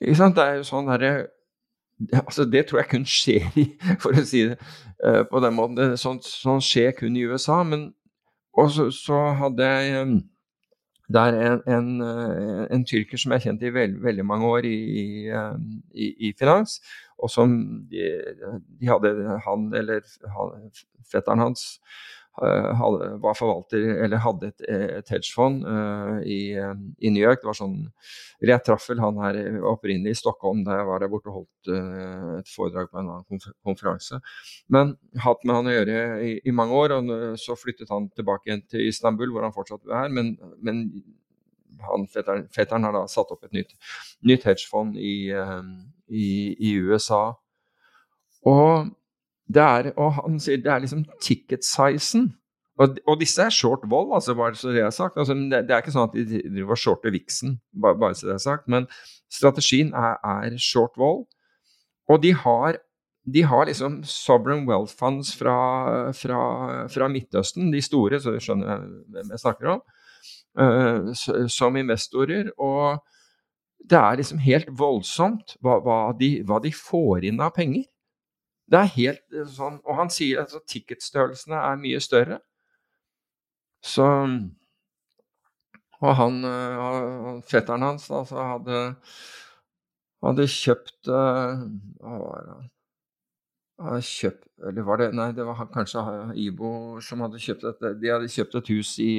Ikke sant? Det er jo sånn derre altså Det tror jeg kun skjer i, for å si det uh, på den måten. Sånn, sånt, skjer kun i USA. Men Og så, hadde jeg um, der en, en, uh, en, tyrker som jeg har kjent i veld, veldig mange år i, i, i, finans, og som de, de hadde han eller han, fetteren hans Eh, var forvalter, eller hadde et, et hedgefond uh, i, i, New York. Det var sånn, eller Jeg traff vel han her opprinnelig i Stockholm da jeg var der borte og holdt et foredrag på en annen konferanse. Men hatt med han å gjøre i, i, mange år, og så flyttet han tilbake igjen til Istanbul, hvor han fortsatt er. Men, men han, fetteren, fetteren, har da satt opp et nytt, nytt hedgefond i, uh, i USA. Og det er, og han sier det er liksom ticket-sizen. Og, og, disse er short vold, altså, bare så det er sagt. Altså, det, det, er ikke sånn at de driver shorter viksen, bare, bare, så det er sagt. Men strategien er, er short vold. Og de har, de har liksom sovereign wealth funds fra, fra, fra, Midtøsten, de store, så du skjønner hvem jeg snakker om, uh, som investorer. Og det er liksom helt voldsomt hva, hva, de, hva de får inn av penger. Det er helt eh, sånn Og han sier at altså, ticketstørrelsene er mye større. Så Og han, uh, fetteren hans altså, hadde, hadde kjøpt uh, Hva var det kjøpt, Eller var det Nei, det var kanskje Ibo som hadde kjøpt et De hadde kjøpt et hus i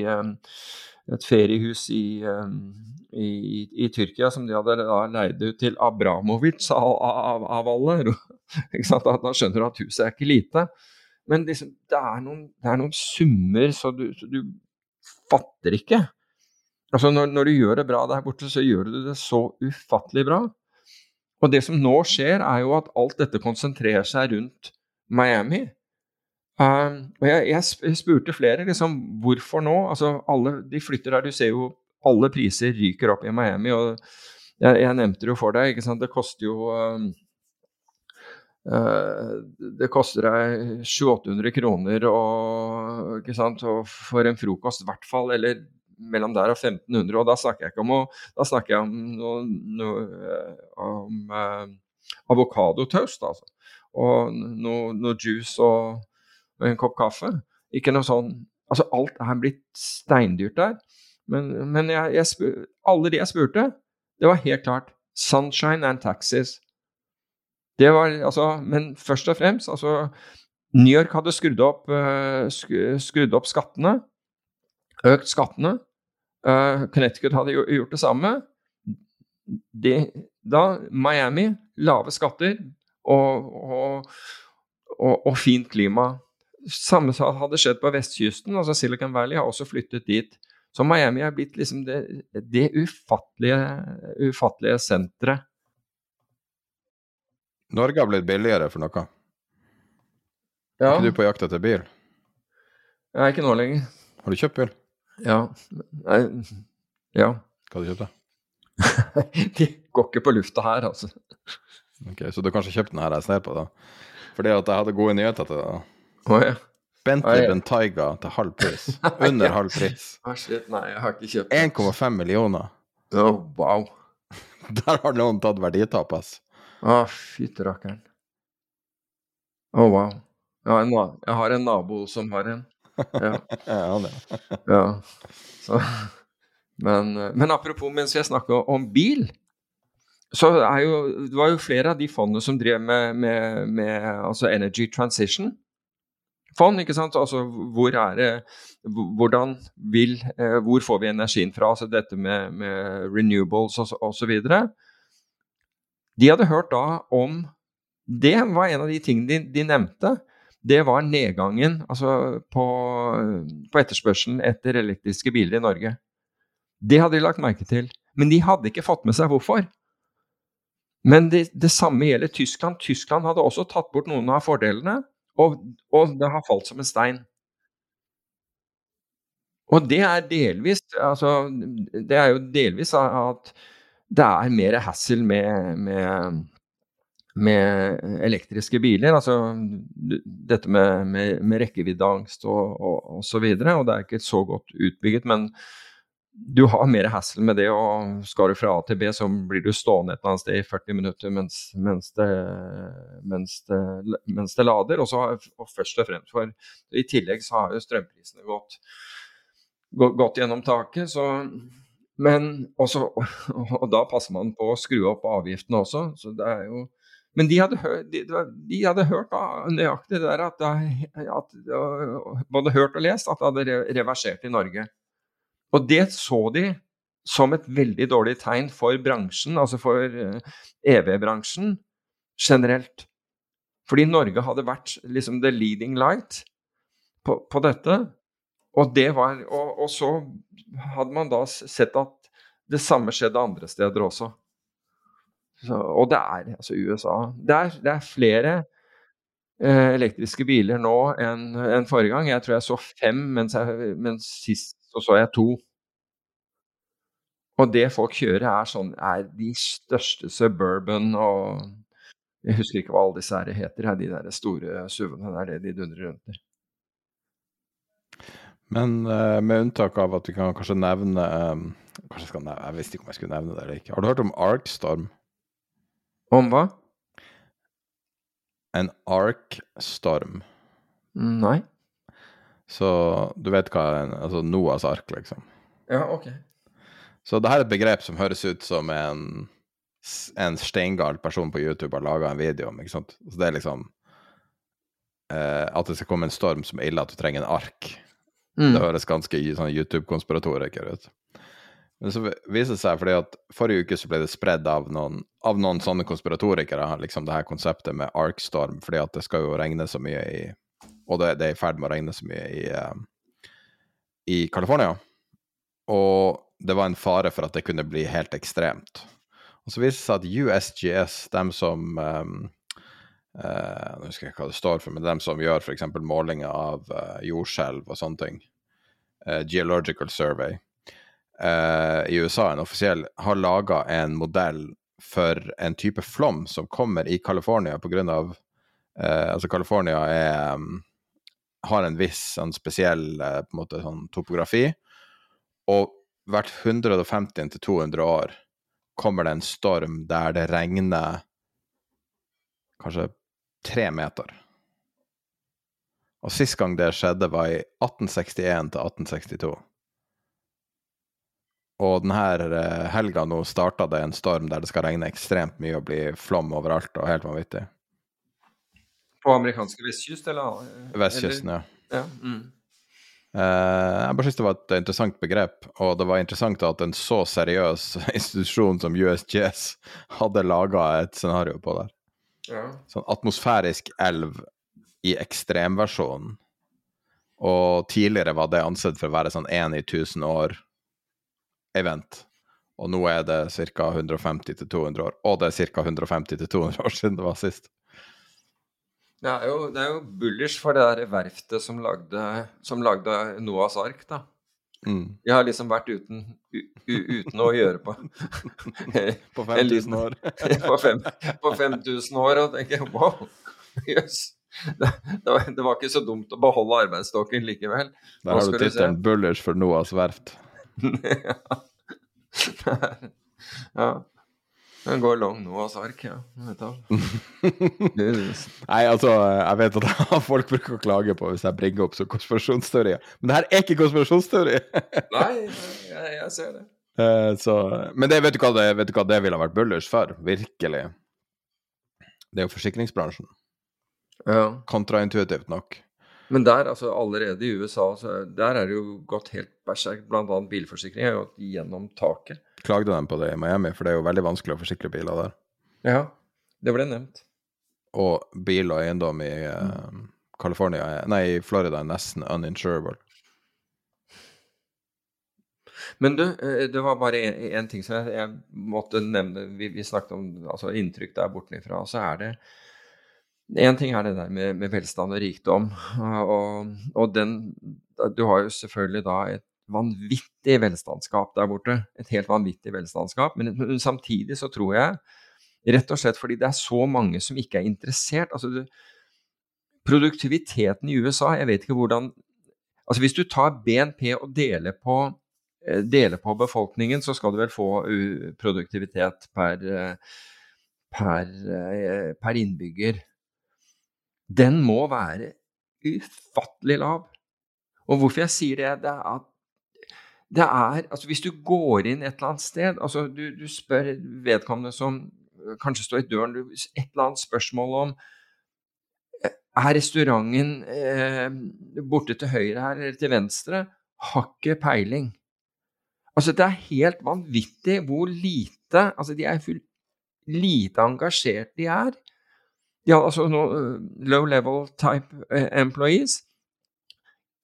et feriehus i, um, i, i, Tyrkia som de hadde leid ut til Abramovic av, av, av alle. da, skjønner du at huset er ikke lite. Men liksom, det, er noen, det, er noen, summer så du, så du fatter ikke. Altså når, når, du gjør det bra der borte, så gjør du det så ufattelig bra. Og det som nå skjer, er jo at alt dette konsentrerer seg rundt Miami. Um, og jeg, jeg, spurte flere liksom, hvorfor nå. Altså, alle de flytter der. Du ser jo alle priser ryker opp i Miami. og Jeg, jeg nevnte det jo for deg. ikke sant? Det koster jo um, uh, Det koster deg 700-800 kroner og, sant? og for en frokost, i hvert fall. Eller mellom der og 1500. Og da snakker jeg ikke om, da snakker jeg om, no, no, om uh, avokadotoast, altså. Og noe, noe juice og, og, en kopp kaffe. Ikke noe sånn Altså, alt er blitt steindyrt der. Men, men jeg, jeg spør, alle de jeg spurte, det var helt klart sunshine and taxis. Det var altså Men først og fremst, altså New York hadde skrudd opp, uh, skrudd opp skattene. Økt skattene. Uh, Connecticut hadde gjort det samme. De, da Miami, lave skatter og, og, og, og, fint klima. Samme hadde skjedd på vestkysten. altså Silicon Valley har også flyttet dit. Så Miami er blitt liksom det, det ufattelige, ufattelige senteret. Norge har blitt billigere for noe. Ja. Er ikke du på jakt etter bil? Jeg er ikke nå lenger. Har du kjøpt bil? Ja. Nei, ja. Hva har du kjøpt? da? De går ikke på lufta her, altså. Ok, Så du har kanskje kjøpt den her jeg ser på, da? Fordi at jeg hadde gode nyheter til deg. Oh, ja. Bentley Bentayga til halv pris. Under halv pris. Ah, shit, nei, jeg har ikke kjøpt 1,5 millioner. Oh, wow. Der har noen tatt verditap, ass. Å, ah, fytti rakkeren. Å, oh, wow. Jeg har, jeg har en nabo som har en. Ja. ja, ja. Så, men, men, apropos mens jeg snakker om bil, så er jo Det var jo flere av de fondene som drev med, med, med altså Energy Transition. Fond, ikke sant? Altså hvor er det Hvordan vil eh, Hvor får vi energien fra? Altså dette med, med renewables osv. De hadde hørt da om Det var en av de tingene de, de nevnte det var nedgangen altså på, på, etterspørselen etter elektriske biler i Norge. Det hadde de lagt merke til, men de hadde ikke fått med seg hvorfor. Men det, det samme gjelder Tyskland. Tyskland hadde også tatt bort noen av fordelene, og, og det har falt som en stein. Og det er delvis altså, Det er jo delvis at det er mer hassle med, med med elektriske biler. Altså dette med, med, rekkeviddeangst og, og, og, så videre. Og det er ikke så godt utbygget, men du har mer hassle med det. Og skal du fra A til B, så blir du stående et eller annet sted i 40 minutter mens, mens, det, mens, det, mens det, lader. Og, så, og først og fremst for I tillegg så har jo strømprisene gått, gått, gått gjennom taket. så men også, og da passer man på å skru opp avgiftene også. så det er jo men de hadde, de, de hadde hørt nøyaktig det der at, at, Både hørt og lest at det hadde reversert i Norge. Og det så de som et veldig dårlig tegn for bransjen, altså for EV-bransjen eh, e generelt. Fordi Norge hadde vært liksom the leading light på, på dette. Og, det var, og, og så hadde man da sett at det samme skjedde andre steder også. Så, og det er altså USA. Det er, det er flere eh, elektriske biler nå enn en forrige gang. Jeg tror jeg så fem, mens, jeg, mens sist så, så jeg to. Og det folk kjører, er, sånn, er de største suburban og Jeg husker ikke hva alle disse her heter, de der store SUV-ene. Det er det de dundrer rundt i. Men uh, med unntak av at vi kan kanskje nevne um, kanskje jeg, nevne, jeg visste ikke om jeg skulle nevne det eller ikke. Har du hørt om Arkstorm? Om hva? En ark-storm. Nei. Så du vet hva en, Altså Noahs ark, liksom. Ja, ok. Så det her er et begrep som høres ut som en, en steingal person på YouTube har laga en video om. ikke sant? Så det er liksom eh, At det skal komme en storm som er ille at du trenger en ark. Mm. Det høres ganske sånn YouTube-konspiratoriker ut. Men så viser det seg fordi at forrige uke så ble det spredd av noen, av noen sånne konspiratorikere, liksom det her konseptet med arkstorm, fordi at det skal jo regne så mye i Og det, det er i ferd med å regne så mye i, uh, i California. Og det var en fare for at det kunne bli helt ekstremt. Og så viser det seg at USGS, dem som um, uh, Nå husker ikke hva det står for, men dem som gjør f.eks. målinger av uh, jordskjelv og sånne ting. Uh, Geological Survey i USA, en offisiell, har laga en modell for en type flom som kommer i California pga. Uh, altså, California er um, har en viss sånn spesiell på en måte, sånn topografi. Og hvert 150 til 200 år kommer det en storm der det regner kanskje tre meter. Og sist gang det skjedde, var i 1861 til 1862. Og denne eh, helga nå starta det en storm der det skal regne ekstremt mye og bli flom overalt og helt vanvittig. På amerikanske vestkyst, eller? Vestkysten, ja. ja. Mm. Uh, jeg bare synes det var et interessant begrep, og det var interessant at en så seriøs institusjon som USGS hadde laga et scenario på der. Ja. Sånn atmosfærisk elv i ekstremversjonen. Og tidligere var det ansett for å være sånn én i 1000 år-event. Og nå er det ca. 150 200 år. Og det er ca. 150 200 år siden det var sist. Det er jo, det er jo bullish for det der verftet som lagde, som lagde Noahs ark, da. Mm. Jeg har liksom vært uten, u, uten å gjøre på På 5000 år. på, fem, på 5000 år, og tenker wow, jøss. Yes. Det, det, var, det, var, ikke så dumt å beholde arbeidsstokken likevel. Der har du tittelen 'Bullers for Noahs verft'. ja. Den går lang nå, altså, ark, ja. Nei, altså, jeg vet at folk bruker å klage på hvis jeg bringer opp så konspirasjonsteorier. Men det her er ikke konspirasjonsteori! Nei, jeg, jeg, ser det. Uh, så, men det, vet, du hva det, vet du hva det ville vært bullers for? Virkelig. Det er jo forsikringsbransjen. Ja. Kontraintuitivt nok. Men der, altså allerede i USA, der er det jo gått helt berserk. Annet bilforsikring har gått gjennom taket klagde de på det i Miami, for det er jo veldig vanskelig å forsikre biler der. Ja, det ble nevnt. Og bil og eiendom i uh, California, nei, i Florida er nesten uninsurable. Men du, eh, det var bare én ting som jeg, jeg, måtte nevne. Vi, vi, snakket om altså, inntrykk der bortenfra. Så er det Én ting er det der med, med velstand og rikdom. Og, og, den Du har jo selvfølgelig da et vanvittig velstandskap der borte. Et helt vanvittig velstandskap, Men, samtidig så tror jeg, rett og slett fordi det er så mange som ikke er interessert altså du, Produktiviteten i USA, jeg vet ikke hvordan Altså hvis du tar BNP og deler på, eh, deler på befolkningen, så skal du vel få produktivitet per, eh, per, eh, per innbygger. Den må være ufattelig lav. Og hvorfor jeg sier det, det er at det er Altså, hvis du går inn et eller annet sted altså Du, du spør vedkommende som kanskje står i døren, du, et eller annet spørsmål om øh, Er restauranten eh, borte til høyre her eller til venstre? Har ikke peiling. Altså, det er helt vanvittig hvor lite Altså, de er full, lite engasjert de er. Har altså no, low level type employees.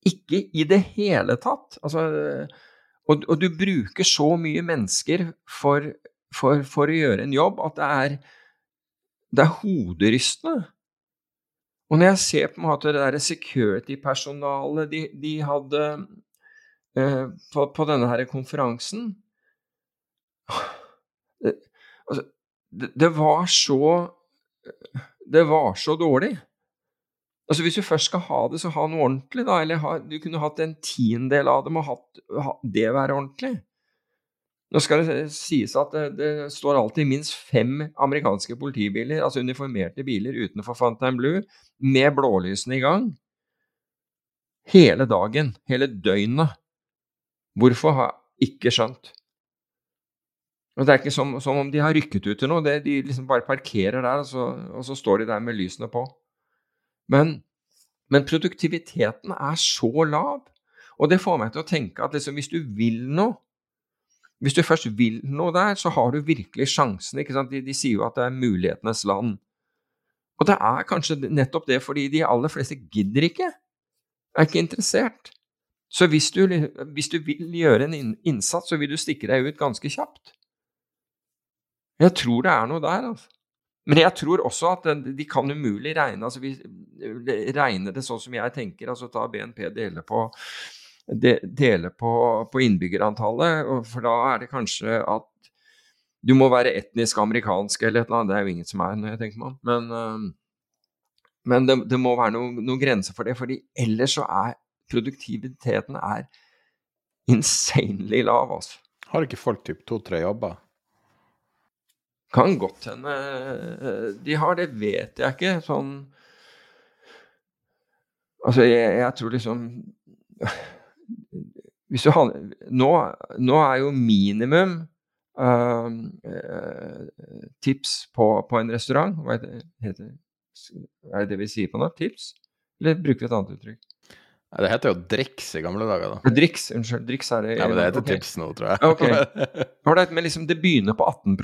Ikke i det hele tatt. Altså og, og, du bruker så mye mennesker for, for, for, å gjøre en jobb at det er, det er hoderystende. Og når jeg ser på en måte det der security-personalet de, de, hadde eh, på, på, denne her konferansen det, altså, det, det, var så Det var så dårlig. Altså Hvis du først skal ha det, så ha noe ordentlig, da. Eller ha, du kunne hatt en tiendedel av dem og hatt ha, det være ordentlig. Nå skal det sies at det, det, står alltid minst fem amerikanske politibiler, altså uniformerte biler utenfor Fantine Blue, med blålysene i gang. Hele dagen, hele døgnet. Hvorfor har jeg ikke skjønt. Og Det er ikke som, som om de har rykket ut til noe, det, de liksom bare parkerer der, og så, og så står de der med lysene på. Men, men, produktiviteten er så lav, og det får meg til å tenke at liksom, hvis du vil noe Hvis du først vil noe der, så har du virkelig sjansen. De, de sier jo at det er mulighetenes land. Og det er kanskje nettopp det fordi de aller fleste gidder ikke, er ikke interessert. Så hvis du, hvis du vil gjøre en innsats, så vil du stikke deg ut ganske kjapt. Jeg tror det er noe der, altså. Men jeg tror også at de kan umulig regne altså vi, regner det sånn som jeg tenker. altså Ta BNP dele på, dele på, på innbyggerantallet. For da er det kanskje at du må være etnisk amerikansk eller et eller annet. Det er jo ingen som er, når jeg tenker meg om. Men, men det, det, må være noen noe grenser for det. fordi ellers så er produktiviteten er insanely lav. altså. Har ikke folk typ to-tre jobber? Kan godt hende de har, det vet jeg ikke. Sånn Altså, jeg, jeg tror liksom Hvis du har Nå, nå er jo minimum uh, tips på, på, en restaurant Hva heter det? Er det det vi sier på nå? Tips? Eller bruker vi et annet uttrykk? Nei, det heter jo driks i gamle dager, da. Driks, unnskyld. Driks er det Ja, men det heter okay. tips nå, tror jeg. ok. Men liksom, det begynner på 18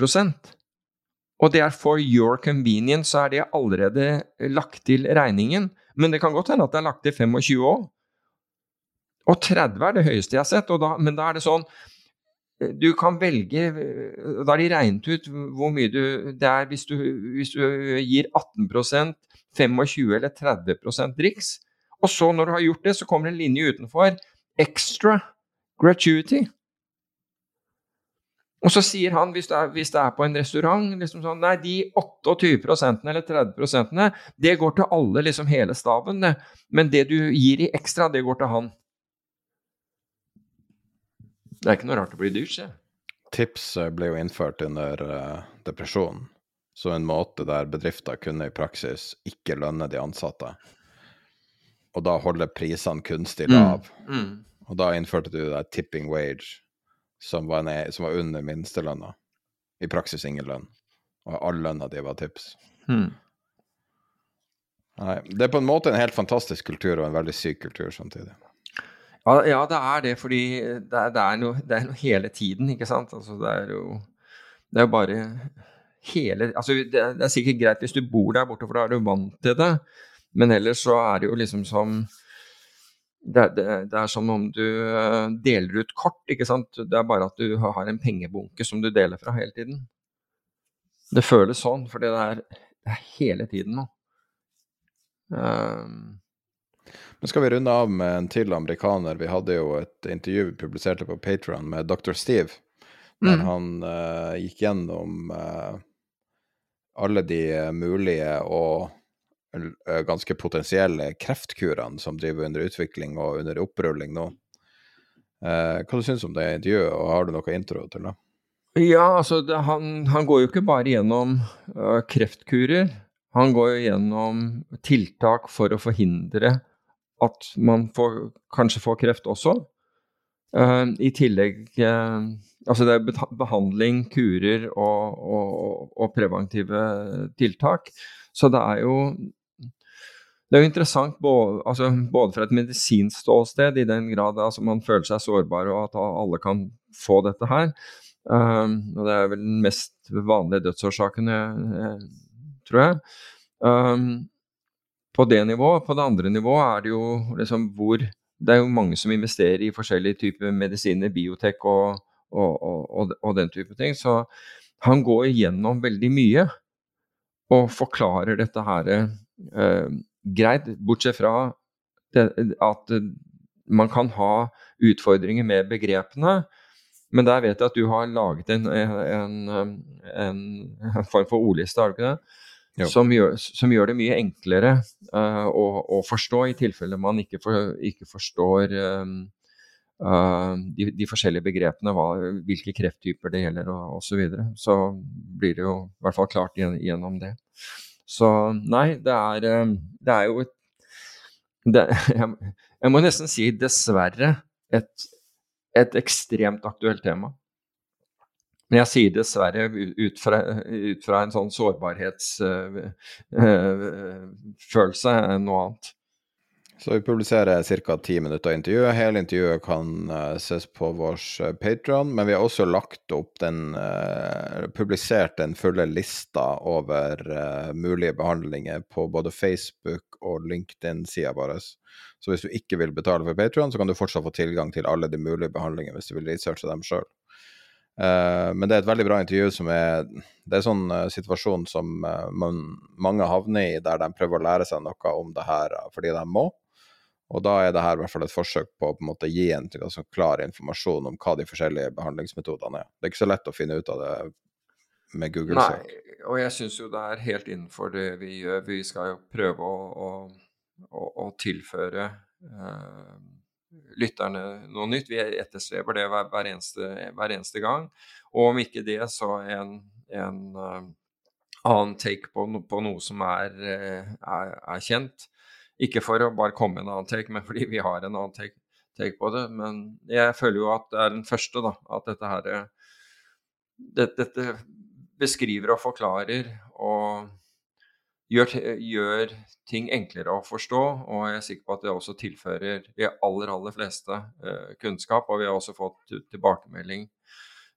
og det er for your convenience, så er det allerede lagt til regningen. Men det kan godt hende at det er lagt til 25 òg. Og 30 er det høyeste jeg har sett. Da, men da er det sånn Du kan velge Da har de regnet ut hvor mye du Det er hvis du, hvis du gir 18% 25 eller 30% driks. Og så, når du har gjort det, så kommer det en linje utenfor. Extra gratuity. Og så sier han, hvis det er, hvis det er på en restaurant liksom sånn, Nei, de 28% eller 30% det går til alle, liksom hele staben. Det. Men det du gir i ekstra, det går til han. Det er ikke noe rart å bli dyrt, se. Tips eh, ble jo innført under uh, depresjonen. Så en måte der bedrifter kunne i praksis ikke lønne de ansatte. Og da holde prisene kunstig lav. Mm. Mm. Og da innførte du det tipping wage som var, ned, som var under minstelønna. I praksis ingen lønn. Og all lønna di var tips. Hmm. Nei, det er på en måte en helt fantastisk kultur, og en veldig syk kultur samtidig. Ja, ja det er det, fordi det er, det, er noe, det er, noe, hele tiden, ikke sant. Altså, det er jo Det er bare hele Altså, det, det er sikkert greit hvis du bor der borte, for da er du vant til det. Men ellers så er det jo liksom som det, det, det, er som om du uh, deler ut kort, ikke sant. Det er bare at du har en pengebunke som du deler fra hele tiden. Det føles sånn, for det er, det er hele tiden nå. Um. men skal vi runde av med en til amerikaner? Vi hadde jo et intervju vi publiserte på Patron med dr. Steve, der mm. han uh, gikk gjennom alle de mulige og Eh, ganske potensielle kreftkurene som driver under utvikling og under opprulling nå. Eh, hva du syns du om det intervjuet, og har du noe intro til det? Ja, altså det, han, han, går jo ikke bare gjennom uh, kreftkurer. Han går jo gjennom tiltak for å forhindre at man får, kanskje får kreft også. Uh, I tillegg uh, Altså det er behandling, kurer og, og, og preventive tiltak. Så det er jo det er jo interessant både, altså, både fra et medisinsk ståsted, i den grad altså, man føler seg sårbar og at alle kan få dette her. Um, og det er vel den mest vanlige dødsårsaken, tror jeg. Um, på det nivået. På det andre nivået er det jo liksom hvor Det er jo mange som investerer i forskjellige typer medisiner, biotek og, og, og, og, den type ting. Så han går igjennom veldig mye og forklarer dette her uh, greit, bortsett fra det, at man kan ha utfordringer med begrepene. Men der vet jeg at du har laget en, en, en, en form for ordliste, har du ikke det? Som gjør, som gjør, det mye enklere uh, å, å, forstå, i tilfelle man ikke, for, ikke forstår um, uh, de, de, forskjellige begrepene, hva, hvilke krefttyper det gjelder osv. Så, videre. så blir det jo i hvert fall klart gjennom det. Så nei, det er, eh, det er jo et det, jeg, jeg, må nesten si dessverre et, et, ekstremt aktuelt tema. Men jeg sier dessverre ut fra, ut fra en sånn sårbarhetsfølelse uh, uh, enn noe annet. Så vi publiserer ca. ti minutter av intervjuet. Hele intervjuet kan uh, ses på vår uh, Patron, men vi har også lagt opp den uh, Publisert den fulle lista over mulige behandlinger på både Facebook og LinkedIn-sida vår. Så hvis du ikke vil betale for Patron, så kan du fortsatt få tilgang til alle de mulige behandlingene hvis du vil researche dem sjøl. Uh, men det er et veldig bra intervju som er Det er sånn uh, situasjon som uh, man, mange havner i, der de prøver å lære seg noe om det her fordi de må. Og da er det her i hvert fall et forsøk på å på en måte gi en altså, klar informasjon om hva de forskjellige behandlingsmetodene er. Det er ikke så lett å finne ut av det med Google. Nei, og jeg syns jo det er helt innenfor det vi gjør. Vi skal jo prøve å, å, å, tilføre uh, lytterne noe nytt. Vi etterstreber det hver, hver, eneste, hver, eneste, gang. Og om ikke det, så en, en uh, annen take på, på, noe som er, uh, er, er, kjent. Ikke for å bare komme med en annen take, men fordi vi har en annen take, take, på det. Men jeg føler jo at det er den første, da. At dette her det, Dette beskriver og forklarer og gjør, gjør, ting enklere å forstå, og jeg er sikker på at det også tilfører de aller, aller fleste uh, kunnskap. Og vi har også fått tilbakemelding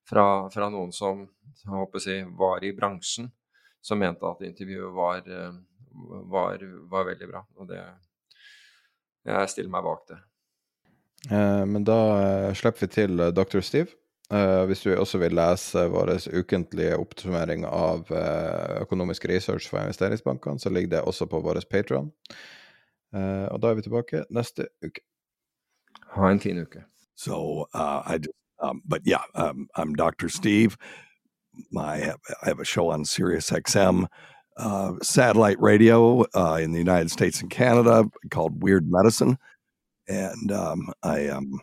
fra, fra noen som jeg håper jeg, var i bransjen, som mente at intervjuet var, uh, var, var veldig bra. Og det Jeg stiller meg bak det. Eh, men da slipper vi til Dr. Steve. Eh, hvis du også vil lese vår ukentlige oppsummering av eh, økonomisk research for investeringsbankene, så ligger det også på vår Patron. Uh, eh, og da er vi tilbake neste uke. Ha en fin uke. So, I just, um, but yeah, um, I'm Dr. Steve. My, I have a show on Sirius XM, satellite radio in the United States and Canada called Weird Medicine. And um, I am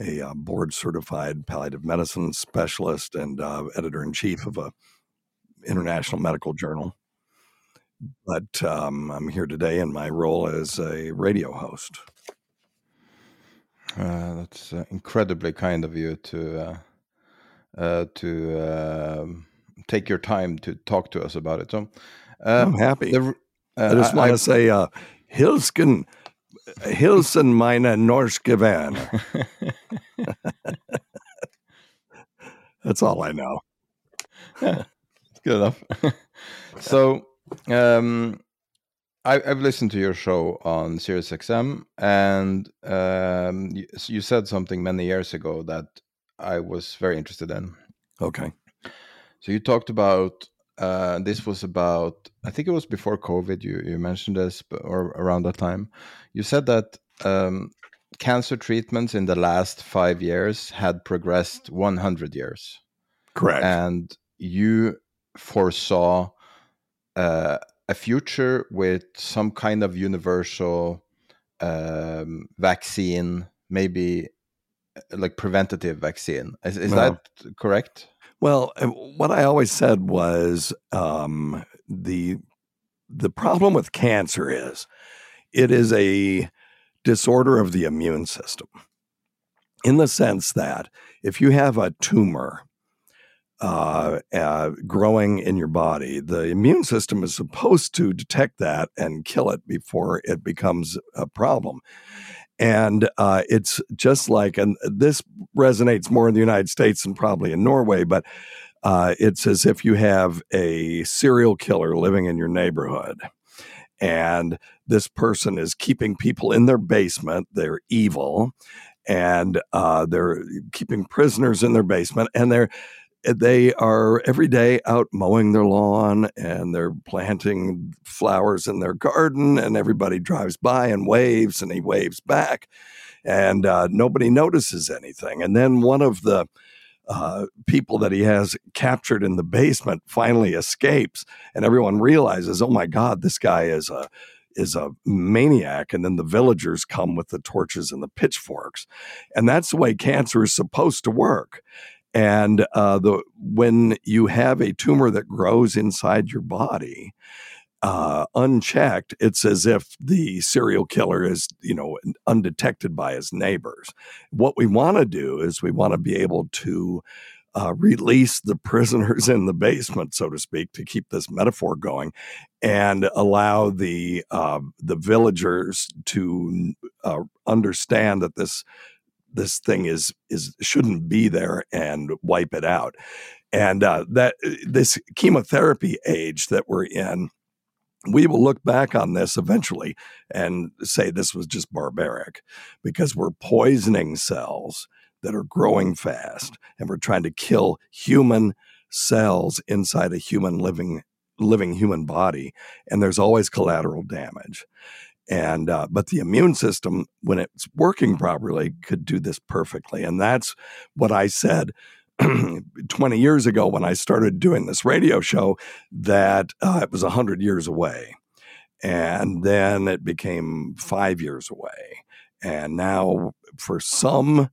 a uh, board certified palliative medicine specialist and uh, editor in chief of a international medical journal. But um, I'm here today in my role as a radio host. Uh, that's uh, incredibly kind of you to uh, uh, to um, take your time to talk to us about it. So I'm happy. The, I just want to say, uh, Hilsken Hilsen meine norske vänner. That's all I know. Yeah, good enough. so, um, I, have listened to your show on SiriusXM, and um, you, you, said something many years ago that I was very interested in. Okay. So you talked about uh, this was about I think it was before COVID. You you mentioned this, or around that time, you said that um, cancer treatments in the last five years had progressed 100 years. Correct. And you foresaw uh, a future with some kind of universal um, vaccine, maybe uh, like preventative vaccine. Is, is that correct? Well, what I always said was um, the the problem with cancer is it is a disorder of the immune system in the sense that if you have a tumor uh, uh, growing in your body, the immune system is supposed to detect that and kill it before it becomes a problem. And uh, it's just like, and this resonates more in the United States than probably in Norway, but uh, it's as if you have a serial killer living in your neighborhood. And this person is keeping people in their basement. They're evil, and uh, they're keeping prisoners in their basement, and they're they are every day out mowing their lawn and they're planting flowers in their garden and everybody drives by and waves and he waves back and uh, nobody notices anything. And then one of the uh, people that he has captured in the basement finally escapes, and everyone realizes, oh my God, this guy is a is a maniac. And then the villagers come with the torches and the pitchforks. And that's the way cancer is supposed to work and uh, the when you have a tumor that grows inside your body uh, unchecked, it's as if the serial killer is, you know, undetected by his neighbors. What we want to do is we want to be able to uh, release the prisoners in the basement, so to speak, to keep this metaphor going, and allow the uh, the villagers to uh, understand that this this thing is is shouldn't be there and wipe it out. And uh, that this chemotherapy age that we're in we will look back on this eventually and say this was just barbaric because we're poisoning cells that are growing fast, and we're trying to kill human cells inside a human living living human body, and there's always collateral damage. And uh, but the immune system, when it's working properly, could do this perfectly, and that's what I said 20 years ago when I started doing this radio show that uh, it was 100 years away. And then it became five years away. And now, for some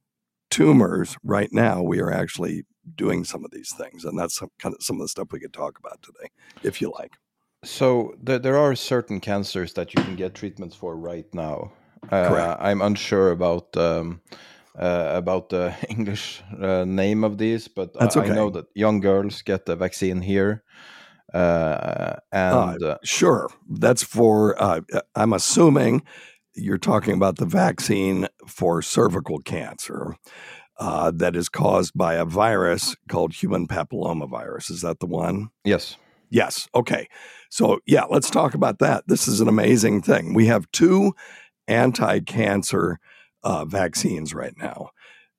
tumors, right now, we are actually doing some of these things. And that's some, kind of some of the stuff we could talk about today, if you like. So there, there are certain cancers that you can get treatments for right now. Uh, I'm unsure about um, uh, about the English uh, name of these, but I, okay. I, know that young girls get the vaccine here. Uh, and uh, sure, that's for. Uh, I'm assuming you're talking about the vaccine for cervical cancer. Uh, that is caused by a virus called human papillomavirus. Is that the one? Yes. Yes. Okay. So, yeah, let's talk about that. This is an amazing thing. We have two anti cancer uh, vaccines right now.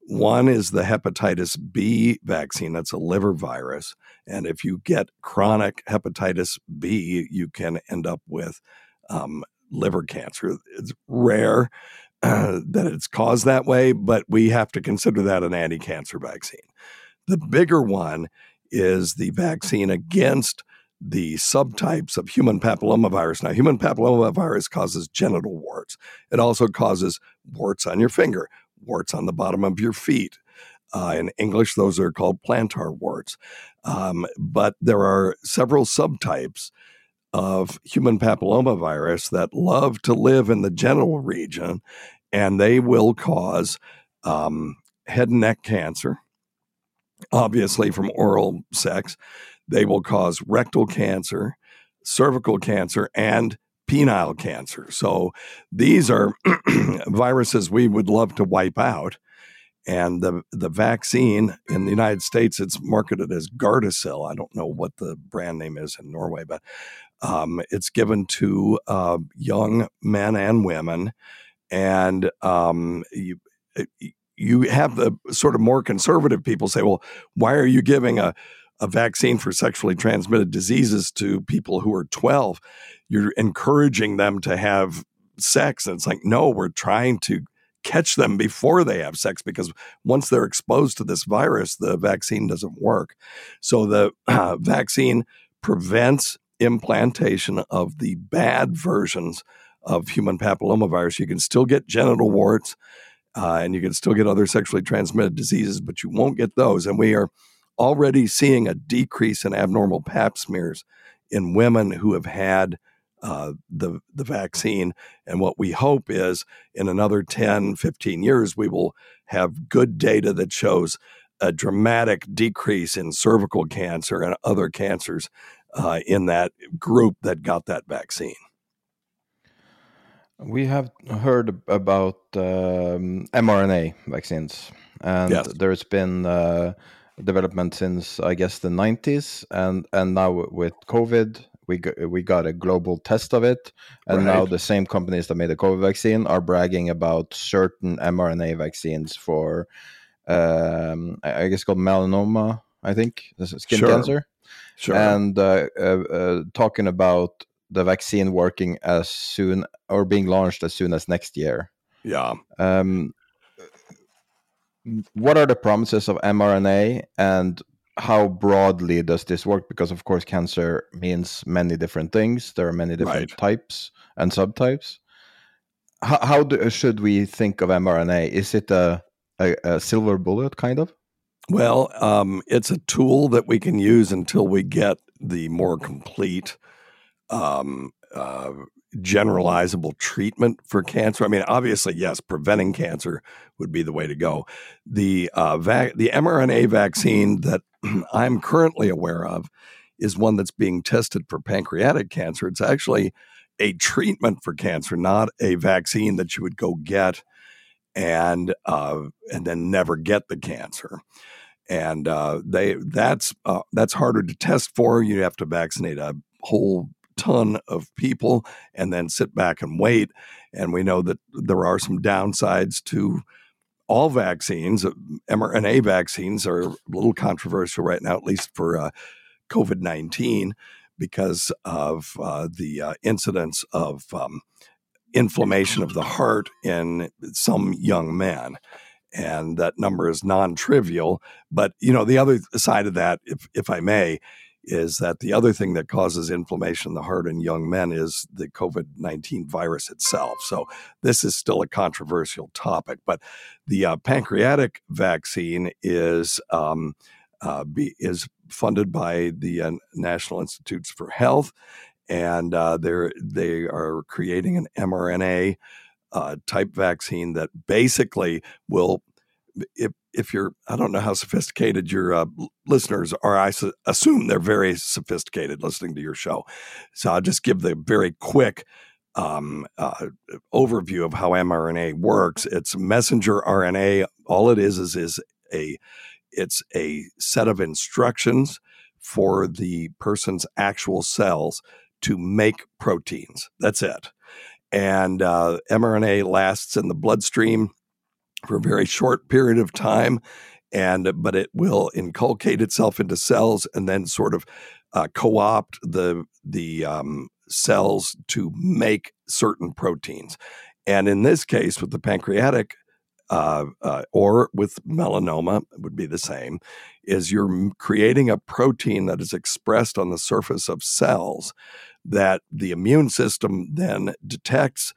One is the hepatitis B vaccine, that's a liver virus. And if you get chronic hepatitis B, you can end up with um, liver cancer. It's rare uh, that it's caused that way, but we have to consider that an anti cancer vaccine. The bigger one is the vaccine against the subtypes of human papillomavirus. Now, human papillomavirus causes genital warts. It also causes warts on your finger, warts on the bottom of your feet. Uh, in English, those are called plantar warts. Um, but there are several subtypes of human papillomavirus that love to live in the genital region, and they will cause um, head and neck cancer, obviously from oral sex. They will cause rectal cancer, cervical cancer, and penile cancer. So these are viruses we would love to wipe out. And the, the vaccine in the United States, it's marketed as Gardasil. I don't know what the brand name is in Norway, but um, it's given to uh, young men and women. And um, you, you have the sort of more conservative people say, well, why are you giving a a vaccine for sexually transmitted diseases to people who are 12, you're encouraging them to have sex. And it's like, no, we're trying to catch them before they have sex because once they're exposed to this virus, the vaccine doesn't work. So the uh, vaccine prevents implantation of the bad versions of human papillomavirus. You can still get genital warts uh, and you can still get other sexually transmitted diseases, but you won't get those. And we are already seeing a decrease in abnormal pap smears in women who have had uh, the the vaccine. And what we hope is in another 10, 15 years, we will have good data that shows a dramatic decrease in cervical cancer and other cancers uh, in that group that got that vaccine. We have heard about um, mRNA vaccines, and yes. there's been uh, development since I guess the 90s, and and now with COVID, we got, we got a global test of it, and right. now the same companies that made the COVID vaccine are bragging about certain mRNA vaccines for, um, I guess called melanoma. I think skin sure. cancer, sure, and uh, uh, uh, talking about the vaccine working as soon or being launched as soon as next year. Yeah. Um, what are the promises of mRNA and how broadly does this work? Because of course, cancer means many different things. There are many different right. types and subtypes. How, how do, should we think of mRNA? Is it a, a, a silver bullet, kind of? Well, um, it's a tool that we can use until we get the more complete um, uh, generalizable treatment for cancer? I mean, obviously, yes, preventing cancer would be the way to go. The uh, vac- the mRNA vaccine that I'm currently aware of is one that's being tested for pancreatic cancer. It's actually a treatment for cancer, not a vaccine that you would go get and uh, and then never get the cancer. And uh, they that's uh, that's harder to test for. You have to vaccinate a whole ton of people and then sit back and wait. And we know that there are some downsides to all vaccines, mRNA vaccines, are a little controversial right now, at least for uh, COVID 19, because of uh, the uh, incidence of um, inflammation of the heart in some young men. And that number is non trivial. But, you know, the other side of that, if, if I may, is that the other thing that causes inflammation in the heart in young men is the COVID 19 virus itself. So this is still a controversial topic. But the uh, pancreatic vaccine is. Um, uh, be, is funded by the uh, National Institutes for Health, and uh, they're they are creating an mRNA uh, type vaccine that basically will if if you're, I don't know how sophisticated your uh, listeners are. I su- assume they're very sophisticated listening to your show. So I'll just give the very quick um, uh, overview of how mRNA works. It's messenger RNA. All it is is is a it's a set of instructions for the person's actual cells to make proteins. That's it. And uh, mRNA lasts in the bloodstream for a very short period of time and but it will inculcate itself into cells and then sort of uh, co-opt the the um, cells to make certain proteins. And in this case with the pancreatic uh, uh, or with melanoma it would be the same is you're creating a protein that is expressed on the surface of cells that the immune system then detects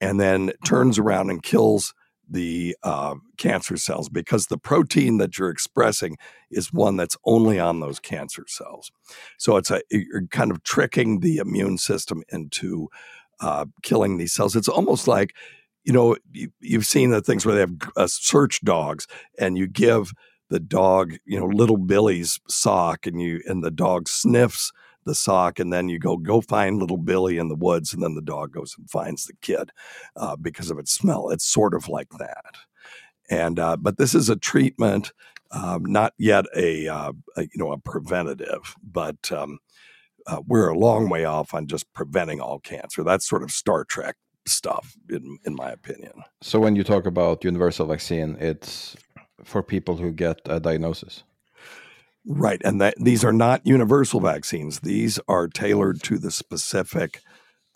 and then turns around and kills the uh, cancer cells because the protein that you're expressing is one that's only on those cancer cells. So it's a you're kind of tricking the immune system into uh, killing these cells. It's almost like you know you, have seen the things where they have uh, search dogs and you give the dog you know little Billy's sock and you and the dog sniffs the sock, and then you go go find little Billy in the woods, and then the dog goes and finds the kid uh, because of its smell. It's sort of like that. And uh, but this is a treatment, um, not yet a, uh, a, you know a preventative, but um, uh, we're a long way off on just preventing all cancer. That's sort of Star Trek stuff, in in my opinion. So when you talk about universal vaccine, it's for people who get a diagnosis. Right. And that these are not universal vaccines. These are tailored to the specific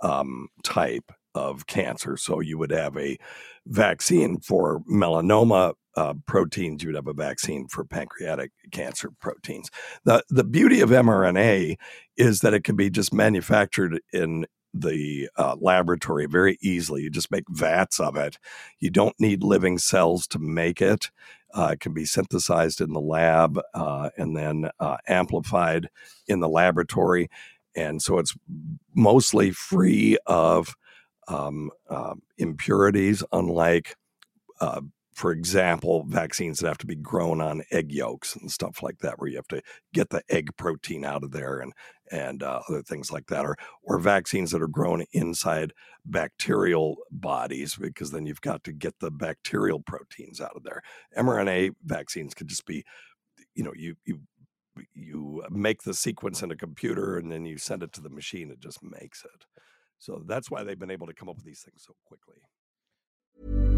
um, type of cancer. So you would have a vaccine for melanoma uh, proteins, you would have a vaccine for pancreatic cancer proteins. The, the beauty of mRNA is that it can be just manufactured in the uh, laboratory very easily. You just make vats of it. You don't need living cells to make it. Uh, it can be synthesized in the lab uh, and then uh, amplified in the laboratory. And so it's mostly free of um, uh, impurities, unlike uh, for example, vaccines that have to be grown on egg yolks and stuff like that, where you have to get the egg protein out of there and and uh, other things like that, or or vaccines that are grown inside bacterial bodies, because then you've got to get the bacterial proteins out of there. mRNA vaccines could just be, you know, you you you make the sequence in a computer and then you send it to the machine; it just makes it. So that's why they've been able to come up with these things so quickly.